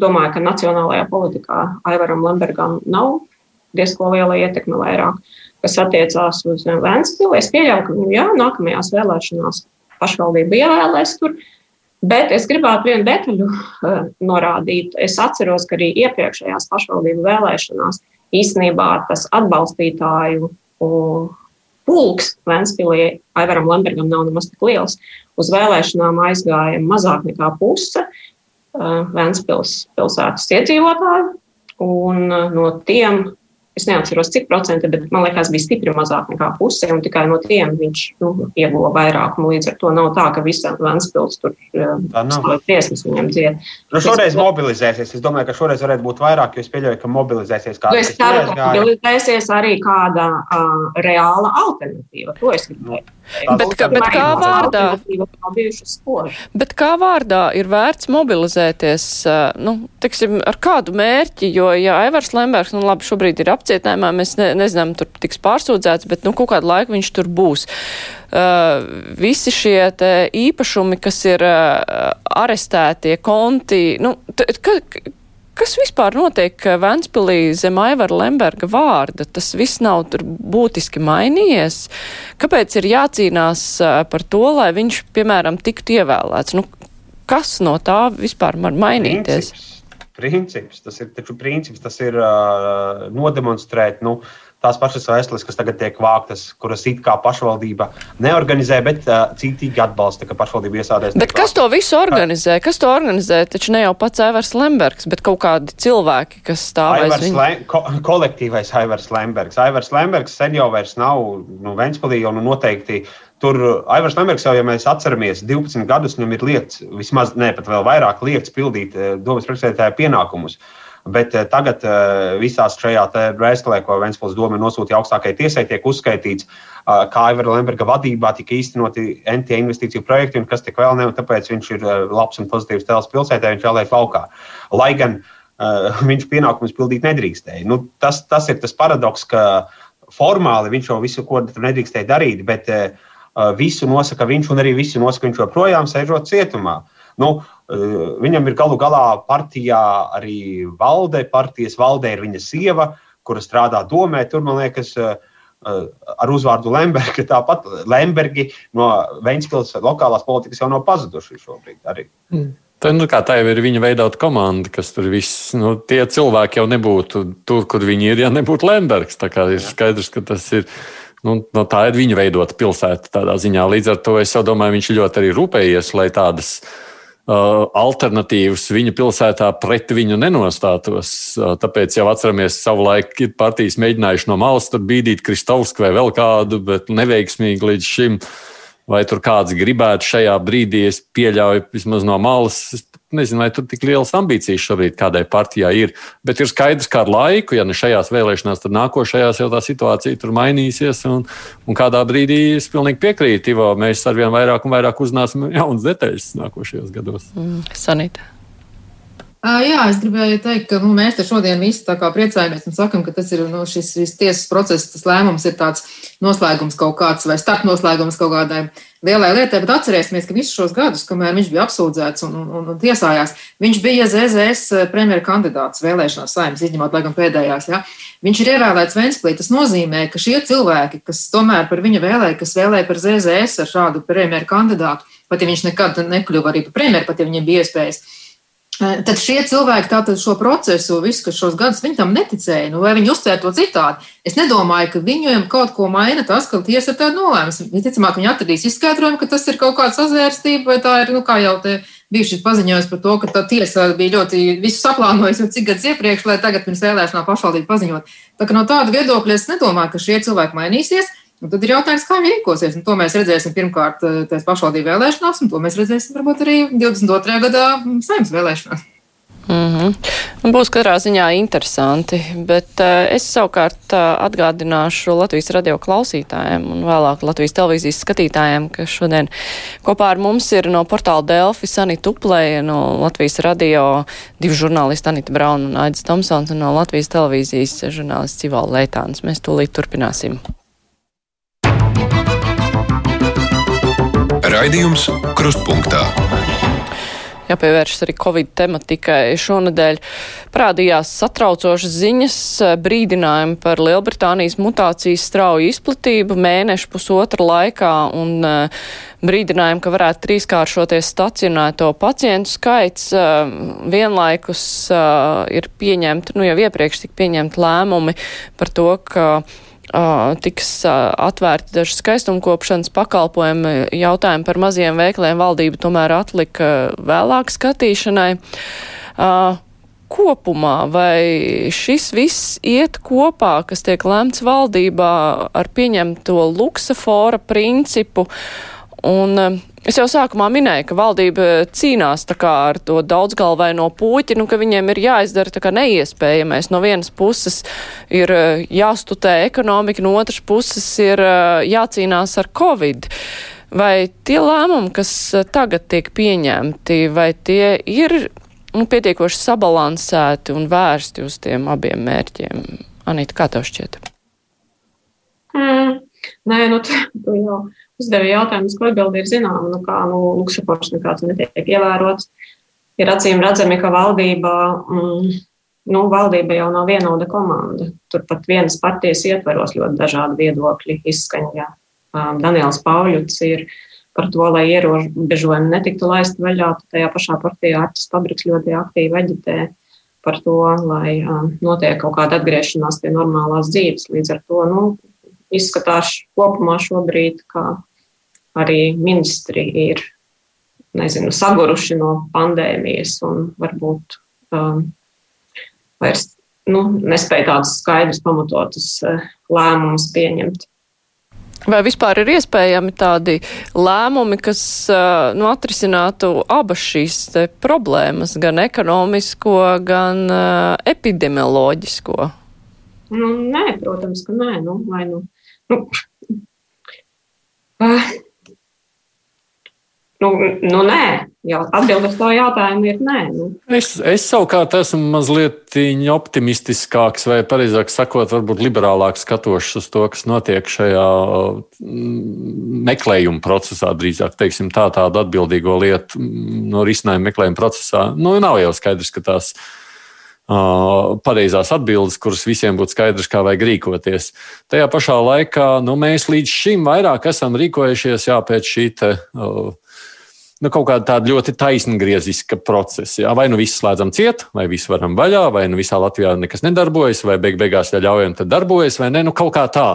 domāju, ka nacionālajā politikā Aivaram Lembergam nav diezko liela ietekme vairāk, kas attiecās uz Vēnspili. Es pieļauju, ka, nu, jā, nākamajās vēlēšanās pašvaldība ievēlēs tur. Uh, Bet es gribētu vienu detaļu uh, norādīt. Es atceros, ka arī iepriekšējās pašvaldību vēlēšanās īstenībā tas atbalstītāju uh, pulks Vēnspilī Aivaram Lembergam nav nemaz tik liels. Uz vēlēšanām aizgāja mazāk nekā puse uh, Vēnspils pilsētas iedzīvotāju, un no tiem Es neatceros, cik procenti, bet man liekas, bija stipri mazāk nekā puse, un tikai no tiem viņš nu, ieguva vairākumu. Līdz ar to nav tā, ka visam Vēnspils tur tiesnes viņam dzied. Nu, šoreiz mobilizēsies. Es domāju, ka šoreiz varētu būt vairāk, jo es pieļauju, ka mobilizēsies kāda. Nu, es ceru, ka mobilizēsies arī kāda uh, reāla alternatīva. To es gribēju. Bet, ka, bet kā vārdā? Bet kā vārdā ir vērts mobilizēties, nu, tiksim, ar kādu mērķi, jo, ja Aivars Lembergs, nu, labi, šobrīd ir apcietinājumā, mēs ne, nezinām, tur tiks pārsūdzēts, bet, nu, kaut kādu laiku viņš tur būs. Uh, visi šie īpašumi, kas ir uh, arestētie konti, nu, ka, Kas vispār notiek Ventspilī zem Aivara Lemberga vārda? Tas viss nav tur būtiski mainījies. Kāpēc ir jācīnās par to, lai viņš, piemēram, tiktu ievēlēts? Nu, kas no tā vispār var mainīties? Princips, princips tas ir taču princips, tas ir uh, nodemonstrēt, nu, tās pašas vēstules, kas tagad tiek vāktas, kuras it kā pašvaldība neorganizē, bet uh, cītīgi atbalsta, ka pašvaldība iesādēs. Bet kas to visu organizē? Kas to organizē? Taču ne jau pats Aivars Lembergs, bet kaut kādi cilvēki, kas stāv aiz viņa. Le, ko, kolektīvais Aivars Lembergs. Aivars Lembergs sen jau vairs nav nu, Ventspilī, un nu, noteikti Tur Aivars Lembergs jau, ja mēs atceramies, 12 gadus viņam ir lietas, vismaz ne pat vēl vairāk lietas pildīt domas priekšsēdētāja pienākumus. Bet eh, tagad eh, visās šajā vēstulē, ko Vēnspils doma nosūtīja augstākajai tiesai, tiek uzskaitīts, eh, kā Aivara Lemberga vadībā tika īstenoti NT investīciju projekti un kas tik vēl ne, un tāpēc viņš ir labs un pozitīvs tēls pilsētē, viņš vēlēja laukā. Lai gan uh, viņš pienākumus pildīt nedrīkstēja. Nu, tas, tas ir tas paradoks, ka formāli viņš jau visu, ko nedrīkstēja darīt, bet uh, visu nosaka viņš un arī visu nosaka viņš joprojām sēžot cietumā. Nu, Eh, viņam ir galu galā partijā arī valde, partijas valdē ir viņa sieva, kura strādā domē. Tur, man liekas, eh, eh, ar uzvārdu Lemberga, tāpat Lembergi no Ventspils lokālās politikas jau nav pazuduši šobrīd arī. Mm. Tā, nu, tā jau ir viņa veidota komanda, kas tur viss, nu, tie cilvēki jau nebūtu tur, kur viņi ir, ja nebūtu Lembergs. Tā kā ir skaidrs, ka tas ir. Nu, no tā ir viņa veidota pilsēta tādā ziņā. Līdz ar to es domāju, viņš ļoti arī rūpējies, lai tādas uh, Uh, alternatīvas viņa pilsētā pret viņu nenostātos. Uh, tāpēc jau atceramies, savulaik ir partijas mēģinājuši no malas bīdīt Kristovsku vai vēl kādu, bet neveiksmīgi līdz šim. Vai tur kāds gribētu šajā brīdī, es pieļauju, vismaz no malas, es nezinu, vai tur tik lielas ambīcijas šobrīd kādai partijai ir. Bet ir skaidrs, ka ar laiku, ja ne šajās vēlēšanās, tad nākošajās jau tā situācija tur mainīsies. Un, un kādā brīdī es pilnīgi piekrītu, Ivo, mēs arvien vairāk un vairāk uzzināsim jaunas detaļas nākošajos gados. Mm, Sanita. Jā, es gribēju teikt, ka nu, mēs te šodien visi priecājamies un sakam, ka tas ir nu, šis, šis tiesas process, tas lēmums ir tāds noslēgums kaut kāds vai starpnoslēgums kaut kādai lielai lietai. Bet atcerēsimies, ka visus šos gadus, kamēr viņš bija apsūdzēts un, un, un tiesājās, viņš bija ZZS premjera kandidāts vēlēšanās saimnes, izņemot laikam pēdējās. Ja? Viņš ir ievēlēts Ventspilī. Tas nozīmē, ka šie cilvēki, kas tomēr par viņu vēlēja, kas vēlēja par ZZS ar šādu premjera kandidātu, pat ja viņš nekad nekļuva arī par premjeru, pat ja viņam bija iespējas. Tad šie cilvēki tātad šo procesu, visu, šos gadus viņi tam neticēja, nu, vai viņi uztvēra to citādi. Es nedomāju, ka viņiem kaut ko maina tas, ka tiesa ir tāda nolēmusi. Visticamāk, viņi atradīs izskaidrojumu, ka tas ir kaut kāda sazvērstība, vai tā ir, nu, kā jau te bija šis paziņojums par to, ka tā tiesa bija ļoti visu saplānojusi jau cik gadus iepriekš, lai tagad pirms vēlēšanām pašvaldību paziņot. Tā kā no tāda viedokļa es nedomāju, ka šie cilvēki mainīsies. Un tad ir jautājums, kā viņi rīkosies. Un to mēs redzēsim pirmkārt eh, tās pašvaldību vēlēšanās, un to mēs redzēsim varbūt arī 22. gadā saimnes vēlēšanās. Mm -hmm. Būs katrā ziņā interesanti, bet uh, es savukārt uh, atgādināšu Latvijas radio klausītājiem un vēlāk Latvijas televīzijas skatītājiem, ka šodien kopā ar mums ir no portāla Delfi Sanita Uplēja, no Latvijas radio divi žurnālisti Anita Brauna un Aidis Tomsons un no Latvijas televīzijas žurnālists Civala Leitāns. Mēs tūlīt turpināsim. Raidījums Krustpunktā. Jāpievēršas arī Covid tematikai. Šonadēļ parādījās satraucošas ziņas, brīdinājumi par Lielbritānijas mutācijas strauju izplatību mēnešu pusotra laikā un uh, brīdinājumi, ka varētu trīskāršoties stacionēto pacientu skaits. Uh, vienlaikus uh, ir pieņemti, nu jau iepriekš tika pieņemti lēmumi par to, ka tiks atvērti daži skaistumkopšanas pakalpojumi. Jautājumi par maziem veikliem valdība tomēr atlika vēlāk skatīšanai. Kopumā vai šis viss iet kopā, kas tiek lemts valdībā ar pieņemto luksafora principu un Es jau sākumā minēju, ka valdība cīnās ar to daudzgalvaino puķi, nu, ka viņiem ir jāizdara neiespējamais. No vienas puses ir eh, jāstutē ekonomika, no otras puses ir eh, jācīnās ar covid. Vai tie lēmumi, kas eh, tagad tiek pieņemti, vai tie ir nu, pietiekoši sabalansēti un vērsti uz tiem abiem mērķiem? Anita, kā tev šķiet? Mm, nē, nu, tā jau uzdevi jautājumus, ko atbildi ir zināma, nu kā nu, luksusapors nekāds netiek ievērots. Ir acīm redzami, ka valdība, mm, nu, valdība jau nav vienoda komanda. Turpat vienas partijas ietveros ļoti dažādi viedokļi izskaņā. Um, Daniels Pauļuts ir par to, lai ierobežojumi netiktu laisti vaļā. Tajā pašā partijā Artis Pabriks ļoti aktīvi aģitē par to, lai um, notiek kaut kāda atgriešanās pie normālās dzīves. Līdz ar to nu, izskatās kopumā šobrīd, ka arī ministri ir nezinu, saguruši no pandēmijas un varbūt um, vairs nu, nespēja tādus skaidrus, pamatotus uh, lēmumus pieņemt. Vai vispār ir iespējami tādi lēmumi, kas uh, nu, atrisinātu abas šīs problēmas, gan ekonomisko, gan uh, epidemioloģisko? Nu, nē, protams, ka nē. Nu, vai, nu, nu, uh, Nu, nu nē, jau atbildes to jautājumu ir nē. Nu. Es, es savukārt esmu mazliet optimistiskāks, vai precīzāk sakot, varbūt liberālāk skatošs uz to, kas notiek šajā mm, meklējuma procesā. Drīzāk teiksim, tā, tādu atbildīgo lietu mm, no risinājuma meklējuma procesā. Nu, nav jau skaidrs, ka tās ir pareizās atbildes, kuras visiem būtu skaidrs, kā vajag rīkoties. Tajā pašā laikā nu, mēs līdz šim vairāk esam rīkojušies jā, pēc šī te, uh, nu, kaut kāda tāda ļoti taisngrieziska procesa. Jā. Vai nu viss slēdzam ciet, vai viss varam vaļā, vai nu visā Latvijā nekas nedarbojas, vai beig beigās, ja ļaujam, tad darbojas, vai ne, nu kaut kā tā.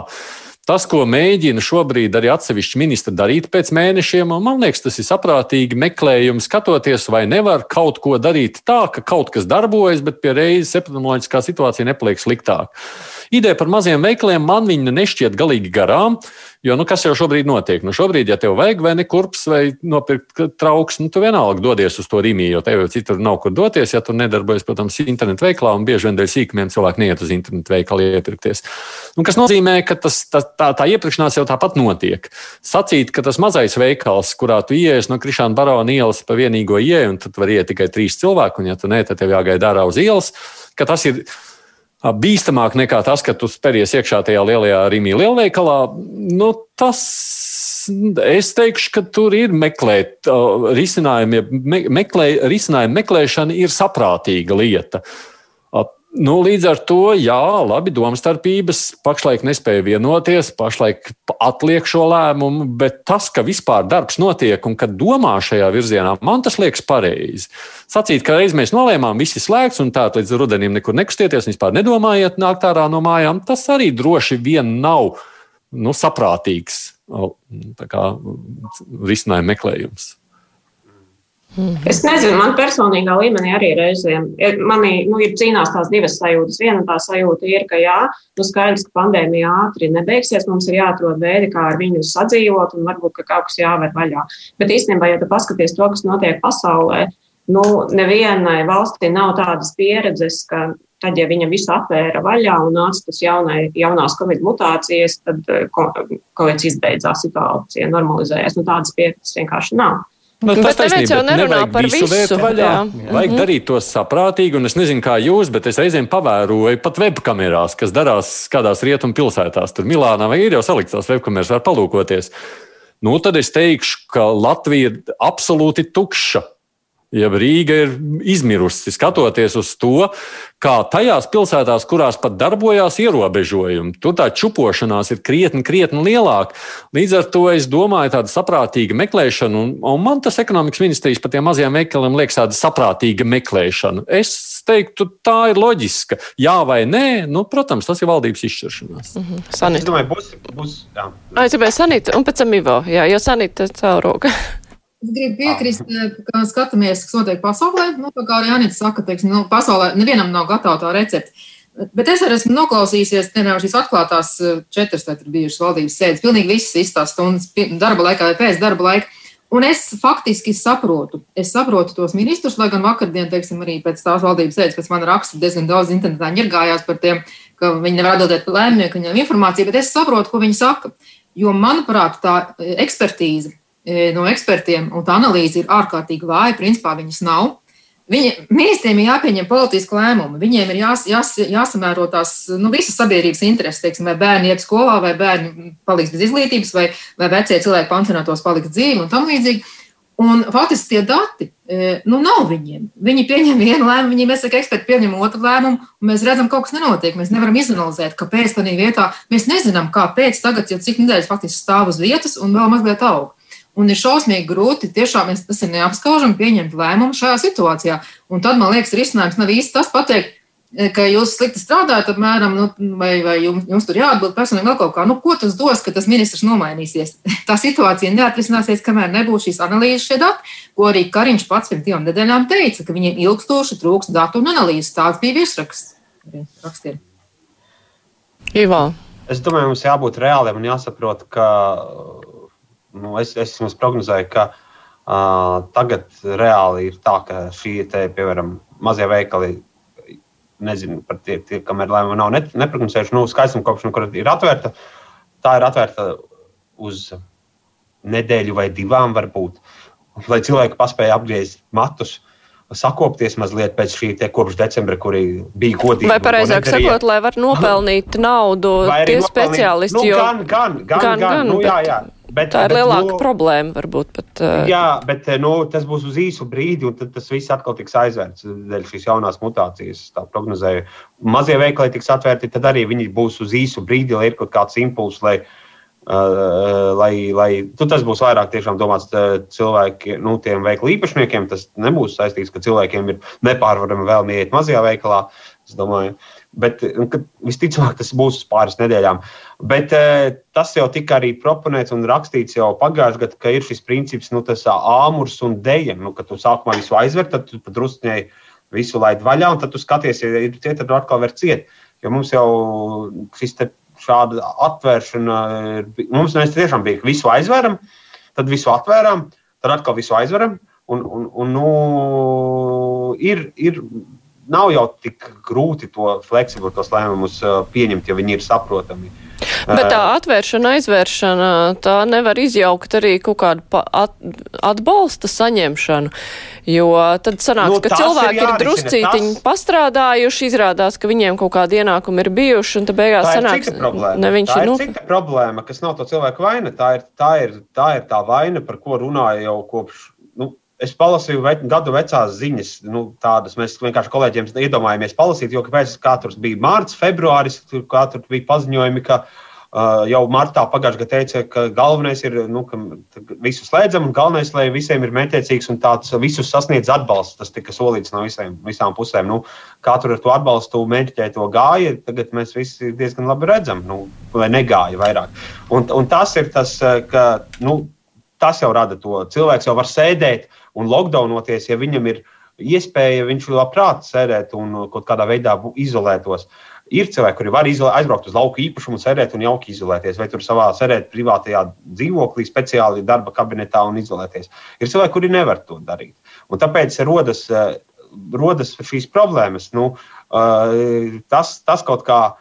Tas, ko mēģina šobrīd arī atsevišķi ministri darīt pēc mēnešiem, man liekas, tas ir saprātīgi meklējums, skatoties, vai nevar kaut ko darīt tā, ka kaut kas darbojas, bet pie reizes epidemioloģiskā situācija nepaliek sliktāk. Ideja par maziem veikaliem man viņa nešķiet galīgi garām, jo nu, kas jau šobrīd notiek? Nu, šobrīd, ja tev vajag vai nekurps vai nopirkt trauks, nu, tu vienalga dodies uz to rīmī, jo tev jau citur nav kur doties, ja tu nedarbojies, protams, internetu veiklā, un bieži vien dēļ sīkumiem cilvēki neiet uz internetu veikalu iepirkties. Nu, kas nozīmē, ka tas, tā, tā, tā iepirkšanās jau tāpat notiek. Sacīt, ka tas mazais veikals, kurā tu ienāc no Krišāna Barona ielas pa vienīgo ieeju, un tad var iet tikai trīs cilvēki, un ja tu ne, tad tev jāgaida ārā uz ielas, ka tas ir bīstamāk nekā tas, ka tu spēries iekšā tajā lielajā Rīgā lielveikalā. Nu, tas es teikšu, ka tur ir meklēt uh, risinājumi, me, meklē, risinājumu meklēšana ir saprātīga lieta. Uh, Nu, līdz ar to, jā, labi, domstarpības pašlaik nespēja vienoties, pašlaik atliek šo lēmumu, bet tas, ka vispār darbs notiek un ka domā šajā virzienā, man tas liekas pareizi. Sacīt, ka reiz mēs nolēmām, viss ir slēgts un tā līdz rudenim nekur nekustieties, vispār nedomājiet nākt ārā no mājām, tas arī droši vien nav nu, saprātīgs kā, risinājuma meklējums. Es nezinu, man personīgā līmenī arī reizēm ir, manī, nu, ir cīnās tās divas sajūtas. Viena tā sajūta ir, ka jā, nu skaidrs, ka pandēmija ātri nebeigsies, mums ir jāatrod veidi, kā ar viņu sadzīvot, un varbūt, ka kaut kas jāver vaļā. Bet īstenībā, ja tu paskaties to, kas notiek pasaulē, nu, nevienai valstī nav tādas pieredzes, ka tad, ja viņa visu atvēra vaļā un nāca tas jaunai, jaunās covid mutācijas, tad kaut kāds izbeidzās situācija, normalizējās. Nu, tādas pieredzes vienkārši nav. Nu, tas bet neviens jau nerunā par visu. visu vaļā. Jā. Vajag mm -hmm. darīt to saprātīgi, un es nezinu, kā jūs, bet es reizēm pavēroju pat webkamerās, kas darās kādās rietumu pilsētās. Tur Milānā vai ir jau saliktas webkameras, var palūkoties. Nu, tad es teikšu, ka Latvija ir absolūti tukša Ja Rīga ir izmirusi, skatoties uz to, kā tajās pilsētās, kurās pat darbojās ierobežojumi, tur tā čupošanās ir krietni, krietni lielāka. Līdz ar to es domāju, tāda saprātīga meklēšana, un, un man tas ekonomikas ministrijas par tiem mazajiem veikaliem liekas tāda saprātīga meklēšana. Es teiktu, tā ir loģiska. Jā vai nē, nu, protams, tas ir valdības izšķiršanās. Mm -hmm. Sanita. Es domāju, būs. būs jā. Aizsabēja Sanita un pēc tam Ivo, jā, jo Sanita caur roku. Es gribu piekrist, eh, ka skatāmies, kas notiek pasaulē. Nu, kā arī Anita saka, teiksim, nu, pasaulē nevienam nav gatava tā recepte. Bet es arī esmu noklausījies nevienam šīs atklātās eh, četras, bijušas valdības sēdes, pilnīgi visas izstās stundas darba laikā vai pēc darba laika. Un es faktiski saprotu, es saprotu tos ministrus, lai gan vakardien, teiksim, arī pēc tās valdības sēdes, pēc man raksta diezgan daudz internetā ņirgājās par tiem, ka viņi nevar atbildēt lēmumiem, ka viņam informācija, bet es saprotu, ko viņi saka. Jo, manuprāt, tā eh, ekspertīze no ekspertiem, un tā analīze ir ārkārtīgi vāja. Principā viņas nav. Viņa, ministriem ir jāpieņem politiski lēmumi. Viņiem ir jās, jās, jāsamēro tās nu, visas sabiedrības intereses, teiksim, vai bērni iet skolā, vai bērni paliks bez izglītības, vai, vai vecie cilvēki pansionātos paliks dzīvi un tam līdzīgi. Un faktiski tie dati e, nu, nav viņiem. Viņi pieņem vienu lēmumu, viņi sakām, eksperti pieņem otru lēmumu, un mēs redzam, ka kaut kas nenotiek. Mēs nevaram izanalizēt, kāpēc tādā vietā mēs nezinām, kāpēc tagad jau cik nedēļas faktiski stāv uz vietas un vēl mazliet aug. Un ir šausmīgi grūti, tiešām tas ir neapskaužami pieņemt lēmumu šajā situācijā. Un tad, man liekas, risinājums nav īsti tas pateikt, e, ka jūs slikti strādājat, apmēram, nu, vai, vai jums, jums tur jāatbild personīgi vēl kaut kā. Nu, ko tas dos, ka tas ministrs nomainīsies? Tā situācija neatrisināsies, kamēr nebūs šīs analīzes šie dati, ko arī Kariņš pats pirms divām nedēļām teica, ka viņiem ilgstoši trūks datu un analīzes. Tāds bija virsraksts rakstiem. Ivo. Es domāju, mums jābūt reāliem un jāsaprot, ka nu, es, es prognozēju, ka uh, tagad reāli ir tā, ka šie te, piemēram, mazie veikali, nezinu par tie, tie kamēr lēmumu nav neprognozējuši, nu, skaistuma kopšana, kur ir atvērta, tā ir atvērta uz nedēļu vai divām varbūt, lai cilvēki paspēja apgriezt matus sakopties mazliet pēc šī kopš decembra, kuri bija godīgi. Vai pareizāk sakot, lai var nopelnīt naudu tie nopelnīt, speciālisti? Nu, jo... gan, gan, gan, gan, gan, nu, bet... jā, jā. Bet, tā ir bet, lielāka nu, problēma, varbūt. Bet, uh... Jā, bet nu, tas būs uz īsu brīdi, un tad tas viss atkal tiks aizvērts dēļ šīs jaunās mutācijas. Tā prognozēju. Mazie veikali tiks atvērti, tad arī viņi būs uz īsu brīdi, lai ir kaut kāds impulss, lai, uh, lai, lai tu, tas būs vairāk tiešām domāts cilvēkiem, nu, tiem veikalu īpašniekiem. Tas nebūs saistīts, ka cilvēkiem ir nepārvarama vēlme iet mazajā veikalā. Es domāju, uh, Bet nu, visticamāk, tas būs uz pāris nedēļām. Bet eh, tas jau tika arī proponēts un rakstīts jau pagājušajā gadā, ka ir šis princips, nu, tas āmurs un dēļa. Nu, kad tu sākumā visu aizver, tad tu druskuļi visu laid vaļā, un tad tu skaties, ja ir cieta, tad atkal var ciet. Jo mums jau šis šāda atvēršana, mums mēs tiešām bija visu aizveram, tad visu atvērām, tad atkal visu aizveram. Un, un, un, nu, ir, ir nav jau tik grūti to fleksibilu tos lēmumus uh, pieņemt, ja viņi ir saprotami. Bet tā uh, atvēršana, aizvēršana, tā nevar izjaukt arī kaut kādu at, atbalsta saņemšanu, jo tad sanāks, nu, ka cilvēki ir, ir druscītiņi tas... pastrādājuši, izrādās, ka viņiem kaut kādi ienākumi ir bijuši, un tad beigās sanāks, ne viņš tā ir. Nu... cita problēma, kas nav to cilvēku vaina, tā ir tā, ir, tā ir tā vaina, par ko runāja jau kopš, es palasīju ve, gadu vecās ziņas, nu, tādas mēs vienkārši kolēģiem iedomājamies palasīt, jo kāpēc kā tur bija mārciņš, februāris, tur bija paziņojumi, ka uh, jau martā pagājušajā gadā teica, ka galvenais ir, nu, ka visu slēdzam, un galvenais, lai visiem ir mētiecīgs un tāds visus sasniedz atbalsts. Tas tika solīts no visiem, visām pusēm. Nu, kā tur ar to atbalstu mēģināja to gāja, tagad mēs visi diezgan labi redzam, nu, vai negāja vairāk. Un, un tas ir tas, ka, nu, tas jau rada to. Cilvēks jau var sēdēt un lockdownoties, ja viņam ir iespēja, viņš labprāt sēdēt un kaut kādā veidā izolētos. Ir cilvēki, kuri var izolē, aizbraukt uz lauku īpašumu, sēdēt un jauki izolēties, vai tur savā sēdēt privātajā dzīvoklī, speciāli darba kabinetā un izolēties. Ir cilvēki, kuri nevar to darīt. Un tāpēc rodas, eh, rodas šīs problēmas. Nu, eh, tas, tas kaut kā.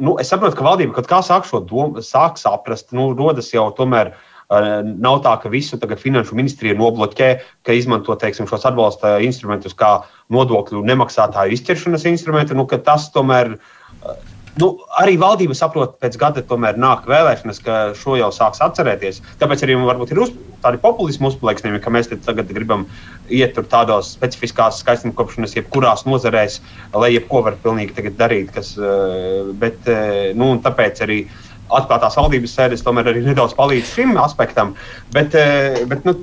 Nu, es saprotu, ka valdība kaut kā sāk šo domu, sāk saprast, nu, rodas jau tomēr uh, Nav tā, ka visu tagad finanšu ministrija nobloķē, ka izmanto teiksim, šos atbalsta instrumentus kā nodokļu nemaksātāju izķeršanas instrumentu. Nu, tas tomēr. Nu, arī valdība saprot, pēc gada tomēr nāk vēlēšanas, ka šo jau sāks atcerēties. Tāpēc arī varbūt ir uz, tādi populismu uzplaiksnījumi, ka mēs tagad gribam iet tur tādos specifiskās skaistumkopšanas, jebkurās nozarēs, lai jebko var pilnīgi darīt. Kas, bet, nu, tāpēc arī uh, atklātās valdības sēdes tomēr arī nedaudz palīdz šim aspektam. Bet, eh, bet nu,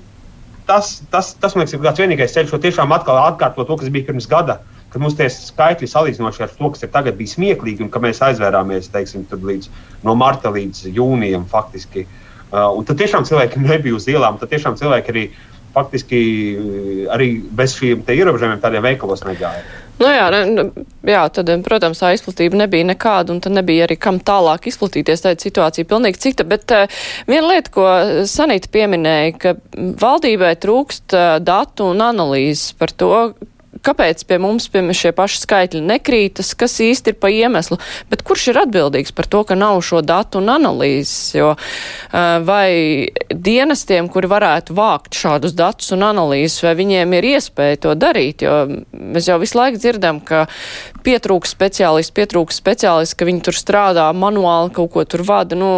tas, tas, tas, man liekas, ir kāds vienīgais ceļš, ko tiešām atkal atkārtot to, kas bija pirms gada. Kad mums tie skaitļi salīdzinoši ar to, kas ir tagad, bija smieklīgi, un ka mēs aizvērāmies teiksim, līdz, no marta līdz jūnijam, faktiski. Uh, tad tiešām cilvēki nebija uz ielām, tad tiešām cilvēki arī faktiski arī bez šiem ierobežojumiem tādiem veikalos negāja. Nu jā, ne, jā, tad, protams, tā izplatība nebija nekāda, un tad nebija arī kam tālāk izplatīties. Tā situācija pilnīgi cita. Bet uh, viena lieta, ko Sanita pieminēja, ka valdībai trūkst uh, datu un analīzes par to, kāpēc pie mums pie šie paši skaitļi nekrītas, kas īsti ir pa iemeslu, bet kurš ir atbildīgs par to, ka nav šo datu un analīzes, jo vai dienestiem, kuri varētu vākt šādus datus un analīzes, vai viņiem ir iespēja to darīt, jo mēs jau visu laiku dzirdam, ka pietrūks speciālisti, pietrūks speciālisti, ka viņi tur strādā manuāli, kaut ko tur vada, nu,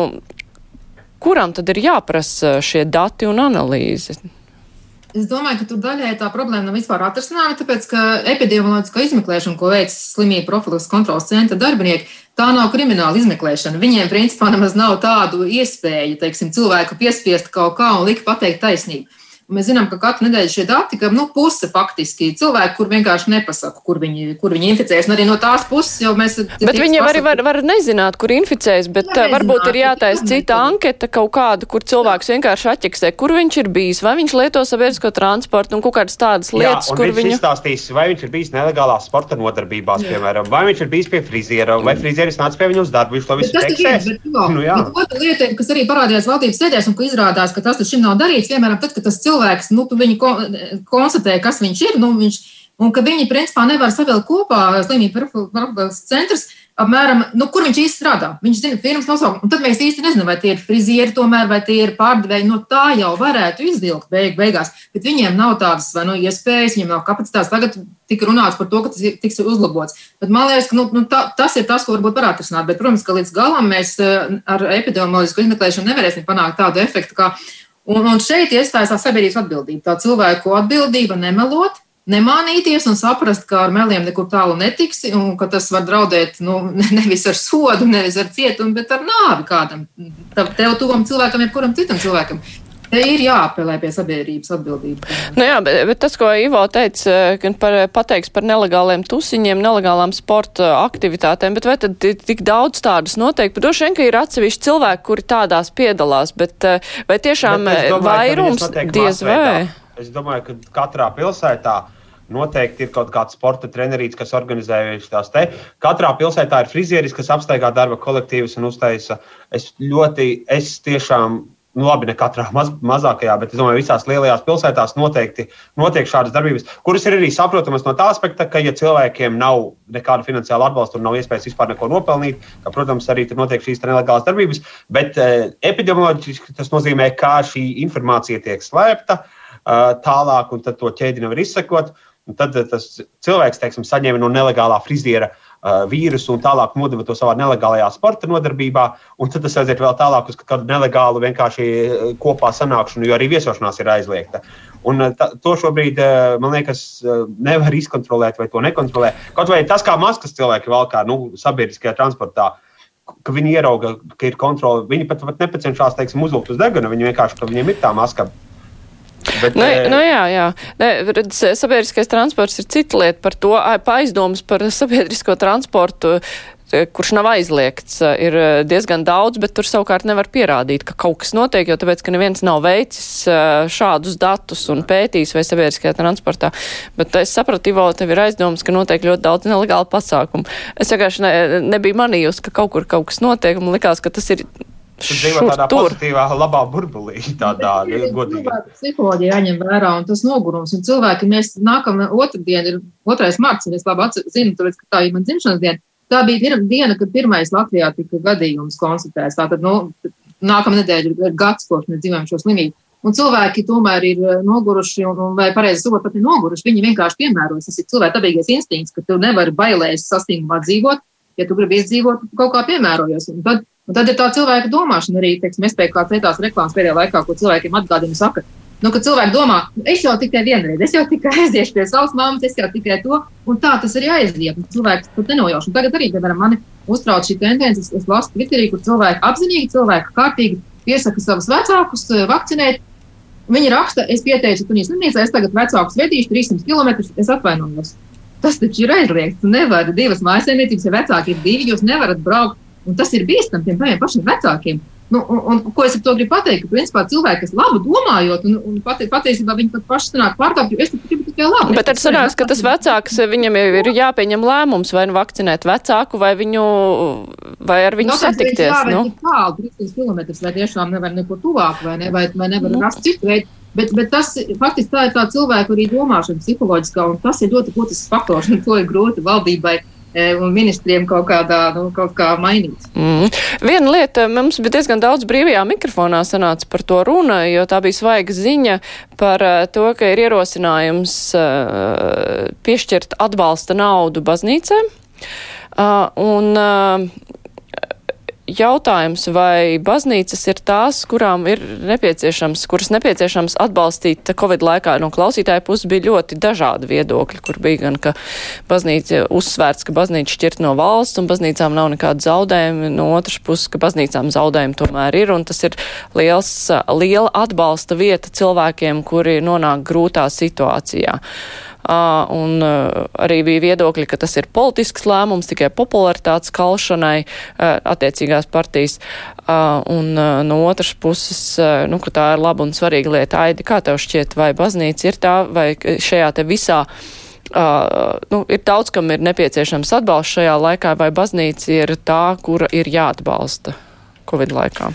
kuram tad ir jāprasa šie dati un analīze? Es domāju, ka tur daļai tā problēma nav vispār atrisināta, tāpēc, ka epidemioloģiskā izmeklēšana, ko veic slimību profilaks kontrolas centra darbinieki, tā nav krimināla izmeklēšana. Viņiem, principā, nemaz nav tādu iespēju, teiksim, cilvēku piespiest kaut kā un likt pateikt taisnību. Mēs zinām, ka katru nedēļu šie dati, ka nu, puse faktiski cilvēki, kur vienkārši nepasaka, kur viņi, kur viņi inficējas. Un arī no tās puses jau mēs. Bet viņi arī var, var nezināt, kur inficējas, bet jā, varbūt ir jātaisa cita anketa kaut kāda, kur cilvēks vienkārši atķeksē, kur viņš ir bijis, vai viņš lieto sabiedrisko transportu un kaut kādas tādas lietas, jā, kur viņš viņu... izstāstīs, vai viņš ir bijis nelegālās sporta nodarbībās, jā. piemēram, vai viņš ir bijis pie friziera, vai frizieris nāca pie viņa uz darbu, viņš to visu teksēs. Nu, otra lieta, kas arī parādījās valdības sēdēs un ko izrādās, ka tas taču šim nav darīts, piemēram, tad, kad tas cilvēks cilvēks, nu, viņi ko, konstatē, kas viņš ir, nu, viņš, un ka viņi principā nevar savilkt kopā slimību profilaks centrs, apmēram, nu, kur viņš īsti strādā. Viņš zina firmas nosaukumu, un tad mēs īsti nezinām, vai tie ir frizieri tomēr, vai tie ir pārdevēji. No tā jau varētu izvilkt beig, beigās, bet viņiem nav tādas vai nu iespējas, viņiem nav kapacitātes. Tagad tika runāts par to, ka tas tiks uzlabots. Bet man liekas, ka nu, nu, tā, tas ir tas, ko varbūt varētu atrisināt. Bet, protams, ka līdz galam mēs eh, ar epidemioloģisku izmeklēšanu nevarēsim panākt tādu efektu, kā Un, un šeit iestājas tā sabiedrības atbildība, tā cilvēku atbildība nemelot, nemānīties un saprast, ka ar meliem nekur tālu netiksi, un ka tas var draudēt nu, nevis ar sodu, nevis ar cietumu, bet ar nāvi kādam tev tuvam cilvēkam, jebkuram citam cilvēkam. Te ir jāapelē pie sabiedrības atbildības. Nu jā, bet, bet tas, ko Ivo teica, gan par, pateiks par nelegāliem tusiņiem, nelegālām sporta aktivitātēm, bet vai tad tik daudz tādas notiek? Bet droši vien, ka ir atsevišķi cilvēki, kuri tādās piedalās, bet vai tiešām bet domāju, vairums diez vai? Es domāju, ka katrā pilsētā Noteikti ir kaut kāds sporta trenerīts, kas organizē tās te. Katrā pilsētā ir frizieris, kas apsteigā darba kolektīvus un uztaisa. Es ļoti, es tiešām nu, labi, ne katrā maz, mazākajā, bet es domāju, visās lielajās pilsētās noteikti notiek šādas darbības, kuras ir arī saprotamas no tā aspekta, ka, ja cilvēkiem nav nekāda finansiāla atbalsta un nav iespējas vispār neko nopelnīt, ka, protams, arī tur notiek šīs nelegālas darbības, bet uh, epidemioloģiski tas nozīmē, ka šī informācija tiek slēpta uh, tālāk, un tad to ķēdi nevar izsekot. Tad tas cilvēks, teiksim, saņēma no nelegālā friziera Uh, vīrusu un tālāk nodeva to savā nelegālajā sporta nodarbībā. Tad tas aiziet vēl tālāk uz kādu nelegālu vienkārši uh, kopā sanākšanu, jo arī viesošanās ir aizliegta. Un ta, to šobrīd, man liekas, nevar izkontrolēt vai to nekontrolē. Kaut vai tas, kā maskas cilvēki valkā nu, sabiedriskajā transportā. Ka viņi ierauga, ka ir kontrole. Viņi pat, pat nepacenšas, teiksim, uzvilkt uz deguna. Viņi vienkārši, viņiem ir tā maska Bet, nu, e... nu jā, jā. Ne, redz, sabiedriskais transports ir cita lieta par to, aizdomas par sabiedrisko transportu kurš nav aizliegts, ir diezgan daudz, bet tur savukārt nevar pierādīt, ka kaut kas notiek, jo tāpēc, ka neviens nav veicis šādus datus un pētījis vai sabiedriskajā transportā. Bet es sapratu, Ivo, tev ir aizdomas, ka notiek ļoti daudz nelegālu pasākumu. Es vienkārši ne, nebiju manījusi, ka kaut kur kaut kas notiek, un man likās, ka tas ir Tu dzīvo tādā tur. pozitīvā, labā burbulī, tādā godīgā. Psiholoģija jāņem vērā, un tas nogurums. Un cilvēki, mēs nākam otrdien, ir 2. marts, un es labi zinu, tāpēc, ka tā ir man dzimšanas diena. Tā bija diena, kad pirmais Latvijā tika gadījums konstatēts. Tātad, nu, nākamā nedēļa ir gads, kopš mēs dzīvojam šo slimību. Un cilvēki tomēr ir eh, noguruši, un, un vai pareizi sakot, pat ir noguruši. Viņi vienkārši piemērojas. Tas ir cilvēka dabīgais instinkts, ka tu nevari bailēs sastingumā dzīvot. Ja tu gribi izdzīvot, tu kaut kā piemērojies. Un tad Un tad ir tā cilvēka domāšana arī, teiksim, es pēc kādas citās reklāmas pēdējā laikā, ko cilvēkiem atgādina, saka, nu, ka cilvēki domā, es jau tikai vienreiz, es jau tikai aiziešu pie savas mammas, es jau tikai to, un tā tas arī aiziet. Cilvēks pat nenojauš. Un tagad arī, piemēram, mani uztrauc šī tendence, es, es lasu Twitterī, kur cilvēki apzinīgi, cilvēki kārtīgi piesaka savus vecākus eh, vakcinēt. Viņi raksta, es pieteicu Tunijas slimnīcā, es tagad vecākus vedīšu 300 km, es atvainojos. Tas taču ir aizliegts. Tu nevari divas mājasēmniecības, ja vecāki ir divi, jūs nevarat braukt Un tas ir bīstami tiem pašiem vecākiem. Nu, un, un, ko es ar to gribu pateikt? Ka, principā, cilvēki, kas labi domājot, un, un pati, patiesībā viņi pat paši sanāk pārkāpju, es gribu tikai labi. Bet tad sanāks, ka tas vecāks, viņam ir jāpieņem lēmums, vai nu vakcinēt vecāku, vai viņu, vai ar viņu no, satikties. Jā, nu? tālu, 300 km, vai tiešām nevar neko tuvāk, vai, ne, vai, vai nevar nu. rast citu veidu. Bet, bet tas faktiski tā ir tā cilvēka arī domāšana psiholoģiskā, un tas ir ļoti būtisks faktors, un to ir grūti valdībai un ministriem kaut kādā, nu, kaut kā mainīt. Mm. Viena lieta, mums bija diezgan daudz brīvajā mikrofonā sanāca par to runa, jo tā bija svaiga ziņa par e, to, ka ir ierosinājums uh, piešķirt atbalsta naudu baznīcēm. Un jautājums, vai baznīcas ir tās, kurām ir nepieciešams, kuras nepieciešams atbalstīt Covid laikā. No klausītāja puses bija ļoti dažādi viedokļi, kur bija gan, ka baznīca uzsvērts, ka baznīca šķirt no valsts un baznīcām nav nekāda zaudējuma, no otras puses, ka baznīcām zaudējumi tomēr ir, un tas ir liels, liela atbalsta vieta cilvēkiem, kuri nonāk grūtā situācijā. Un arī bija viedokļi, ka tas ir politisks lēmums tikai popularitātes kalšanai attiecīgās partijas. Un no otras puses, nu, ka tā ir laba un svarīga lieta. Aidi, kā tev šķiet, vai baznīca ir tā, vai šajā te visā Uh, nu, ir daudz, kam ir nepieciešams atbalsts šajā laikā, vai baznīca ir tā, kura ir jāatbalsta Covid laikā?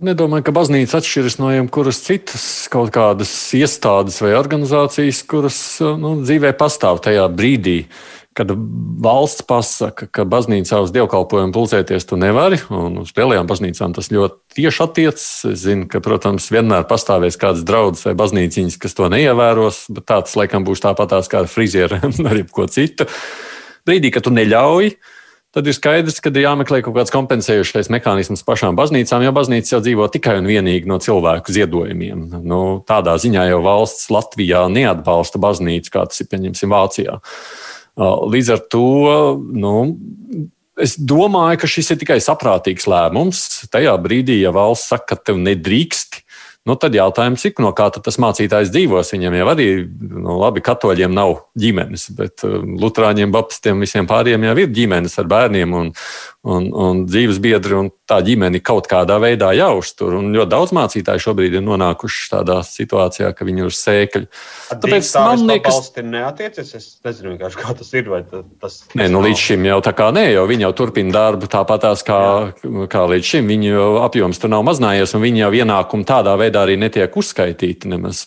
Nedomāju, ka baznīca atšķiras no jebkuras citas kaut kādas iestādes vai organizācijas, kuras nu, dzīvē pastāv tajā brīdī, kad valsts pasaka, ka baznīcā uz dievkalpojumu pulcēties tu nevari, un uz lielajām baznīcām tas ļoti tieši attiecas. Es zinu, ka, protams, vienmēr pastāvēs kāds draugs vai baznīciņas, kas to neievēros, bet tā tas laikam būs tāpatās kā ar frizieriem vai ko citu. Brīdī, kad tu neļauj, tad ir skaidrs, ka ir jāmeklē kaut kāds kompensējošais mehānisms pašām baznīcām, jo baznīca jau dzīvo tikai un vienīgi no cilvēku ziedojumiem. Nu, tādā ziņā jau valsts Latvijā neatbalsta baznīcu, kā tas ir pieņemsim Vācijā. Līdz ar to nu, es domāju, ka šis ir tikai saprātīgs lēmums. Tajā brīdī, ja valsts saka, ka tev nedrīkst, Nu, tad jautājums, cik no kā tas mācītājs dzīvos. Viņam jau arī, nu, labi, katoļiem nav ģimenes, bet uh, lutrāņiem, baptistiem, visiem pārējiem jau ir ģimenes ar bērniem un, un, un dzīves biedri, un tā ģimene kaut kādā veidā jāuztur. Un ļoti daudz mācītāju šobrīd ir nonākuši tādā situācijā, ka viņi ir uz sēkļa. Tāpēc man liekas, ka tas neatiecas. Es nezinu, kā tas ir. Tas, tas nē, nu, līdz šim jau tā kā nē, jo viņi jau turpina darbu tāpatās kā, Jā. kā līdz šim. Viņu apjoms tur nav mazinājies, un viņi jau ienākumu tādā veidā arī netiek uzskaitīti nemaz.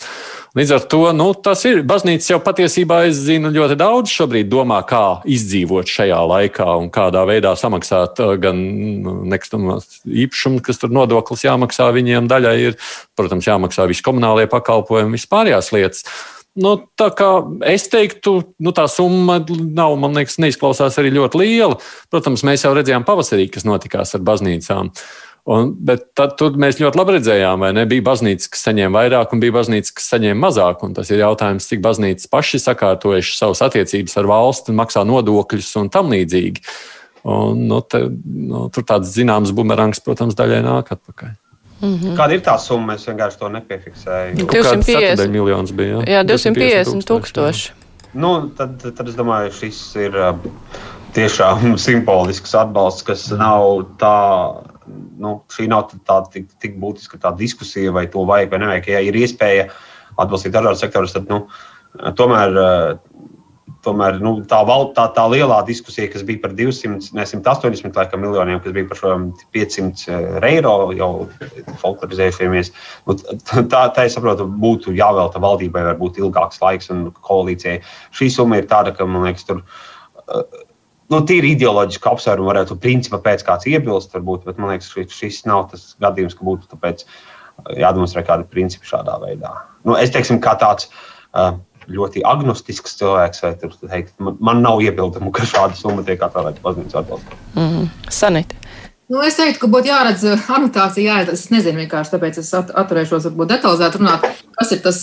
Līdz ar to nu, tas ir. Baznīca jau patiesībā, es zinu, ļoti daudz šobrīd domā, kā izdzīvot šajā laikā un kādā veidā samaksāt uh, gan nu, nekustamās īpašumu, kas tur nodoklis jāmaksā viņiem daļai, ir, protams, jāmaksā visi komunālie pakalpojumi, vispārējās lietas. Nu, tā kā es teiktu, nu, tā summa nav, man liekas, neizklausās arī ļoti liela. Protams, mēs jau redzējām pavasarī, kas notikās ar baznīcām. Un, bet tad, mēs ļoti labi redzējām, vai ne? Bija baznīca, kas saņēma vairāk, un bija baznīca, kas saņēma mazāk. Un tas ir jautājums, cik baznīcas paši sakārtojuši savas attiecības ar valsti, maksā nodokļus un tam līdzīgi. Un, nu, te, nu, tur tāds zināms bumerangs, protams, daļai nāk atpakaļ. Mm -hmm. Kāda ir tā summa? Es vienkārši to nepiefiksēju. 250 miljonus bija. Jā, jā 250 tūkstoši. Nu, tad, tad es domāju, šis ir tiešām simbolisks atbalsts, kas nav tā nu, šī nav tāda tik, tik būtiska tā diskusija, vai to vajag vai nevajag. Ja ir iespēja atbalstīt dažādus sektorus, tad nu, tomēr, tomēr nu, tā, val, tā, tā lielā diskusija, kas bija par 200, ne 180 laikam, miljoniem, kas bija par šo 500 eiro jau folklorizējušamies, nu, tā, tā es saprotu, būtu jāvelta valdībai varbūt ilgāks laiks un koalīcijai. Šī summa ir tāda, ka man liekas, tur nu, tīri ideoloģiski apsvērumi varētu principā pēc kāds iebilst, varbūt, bet man liekas, šis nav tas gadījums, ka būtu tāpēc jādemonstrē kādi principi šādā veidā. Nu, es teiksim, kā tāds ļoti agnostisks cilvēks, vai tur, teikt, man, man nav iebildumu, ka šāda summa tiek atvēlēta baznīcas atbalstam. Mm. Sanita. Nu, es teiktu, ka būtu jāredz anotācija, jā, es nezinu vienkārši, tāpēc es atturēšos varbūt detalizēt runāt, kas ir tas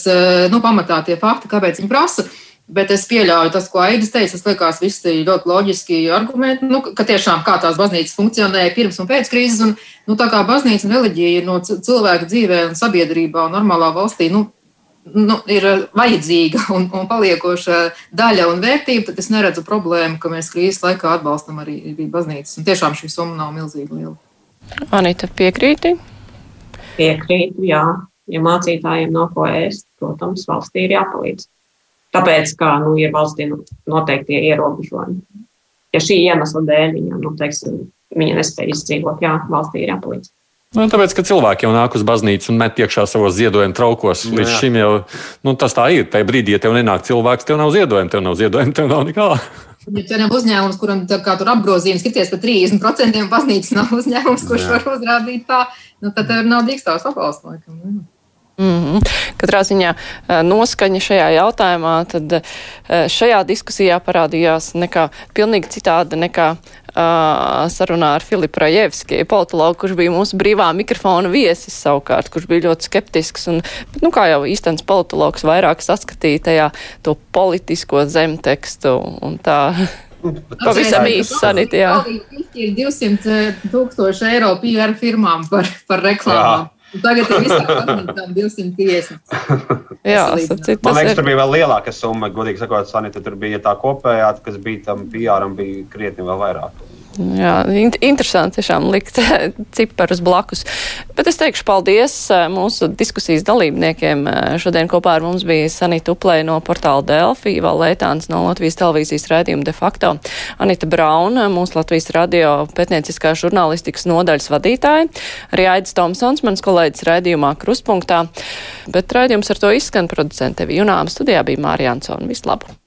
nu, pamatā tie fakti, kāpēc viņi prasa. Bet es pieļauju tas, ko Aidis teica. Tas liekas, viss ir ļoti loģiski argumenti, nu, ka tiešām kā tās baznīcas funkcionēja pirms un pēc krīzes. Un, nu, tā kā baznīca un reliģija no cilvēka dzīvē un sabiedrībā un normālā valstī nu, nu, ir vajadzīga un, un paliekoša daļa un vērtība, tad es neredzu problēmu, ka mēs krīzes laikā atbalstam arī, baznīcas. Un tiešām šī summa nav milzīga liela. Anita, piekrīti? Piekrītu, jā. Ja mācītājiem nav ko ēst, protams, valstī ir jāpalīdz. Tāpēc, ka nu, ir valstī nu, noteikti ierobežojumi. Ja šī iemesla dēļ viņa, nu, teiksim, viņa nespēja izdzīvot, jā, valstī ir jāpalīdz. Nu, tāpēc, ka cilvēki jau nāk uz baznīcu un met iekšā savos ziedojumu traukos. Līdz jā. šim jau nu, tas tā ir. Tajā brīdī, ja tev nenāk cilvēks, tev nav ziedojumu, tev nav ziedojumu, tev nav nekā. Ja tev nav uzņēmums, kuram kā tur apgrozījums skaties par 30%, baznīcas nav uzņēmums, kurš jā. var uzrādīt tā, nu, tad tev nav dīkstāvs apvalsts. Mm -hmm. Katrā ziņā eh, noskaņa šajā jautājumā, tad eh, šajā diskusijā parādījās nekā pilnīgi citāda nekā uh, sarunā ar Filipu Rajevski, politologu, kurš bija mūsu brīvā mikrofona viesis savukārt, kurš bija ļoti skeptisks un, nu, kā jau īstenis politologs, vairāk saskatīja tajā to politisko zemtekstu un tā. Pavisam īsi sanīt, jā. Ir 200 tūkstoši eiro PR firmām par, par reklāmām. Jā. Tagad ir visām 250. Jā, sapcīt, Man liekas, ir... tur bija vēl lielāka summa, godīgi sakot, Sanita, tur bija tā kopējā, kas bija tam PR, bija krietni vēl vairāk. Jā, interesanti tiešām likt ciparus blakus. Bet es teikšu paldies eh, mūsu diskusijas dalībniekiem. Eh, šodien kopā ar mums bija Sanita Uplē no portāla Delfi, Valētāns no Latvijas televīzijas rādījuma de facto, Anita Brauna, mūsu Latvijas radio pētnieciskā žurnālistikas nodaļas vadītāja, arī Aidis Tomsons, mans kolēģis rādījumā Kruspunktā. Bet rādījums ar to izskan producente Junām studijā bija Mārija Ansona. Visu labu!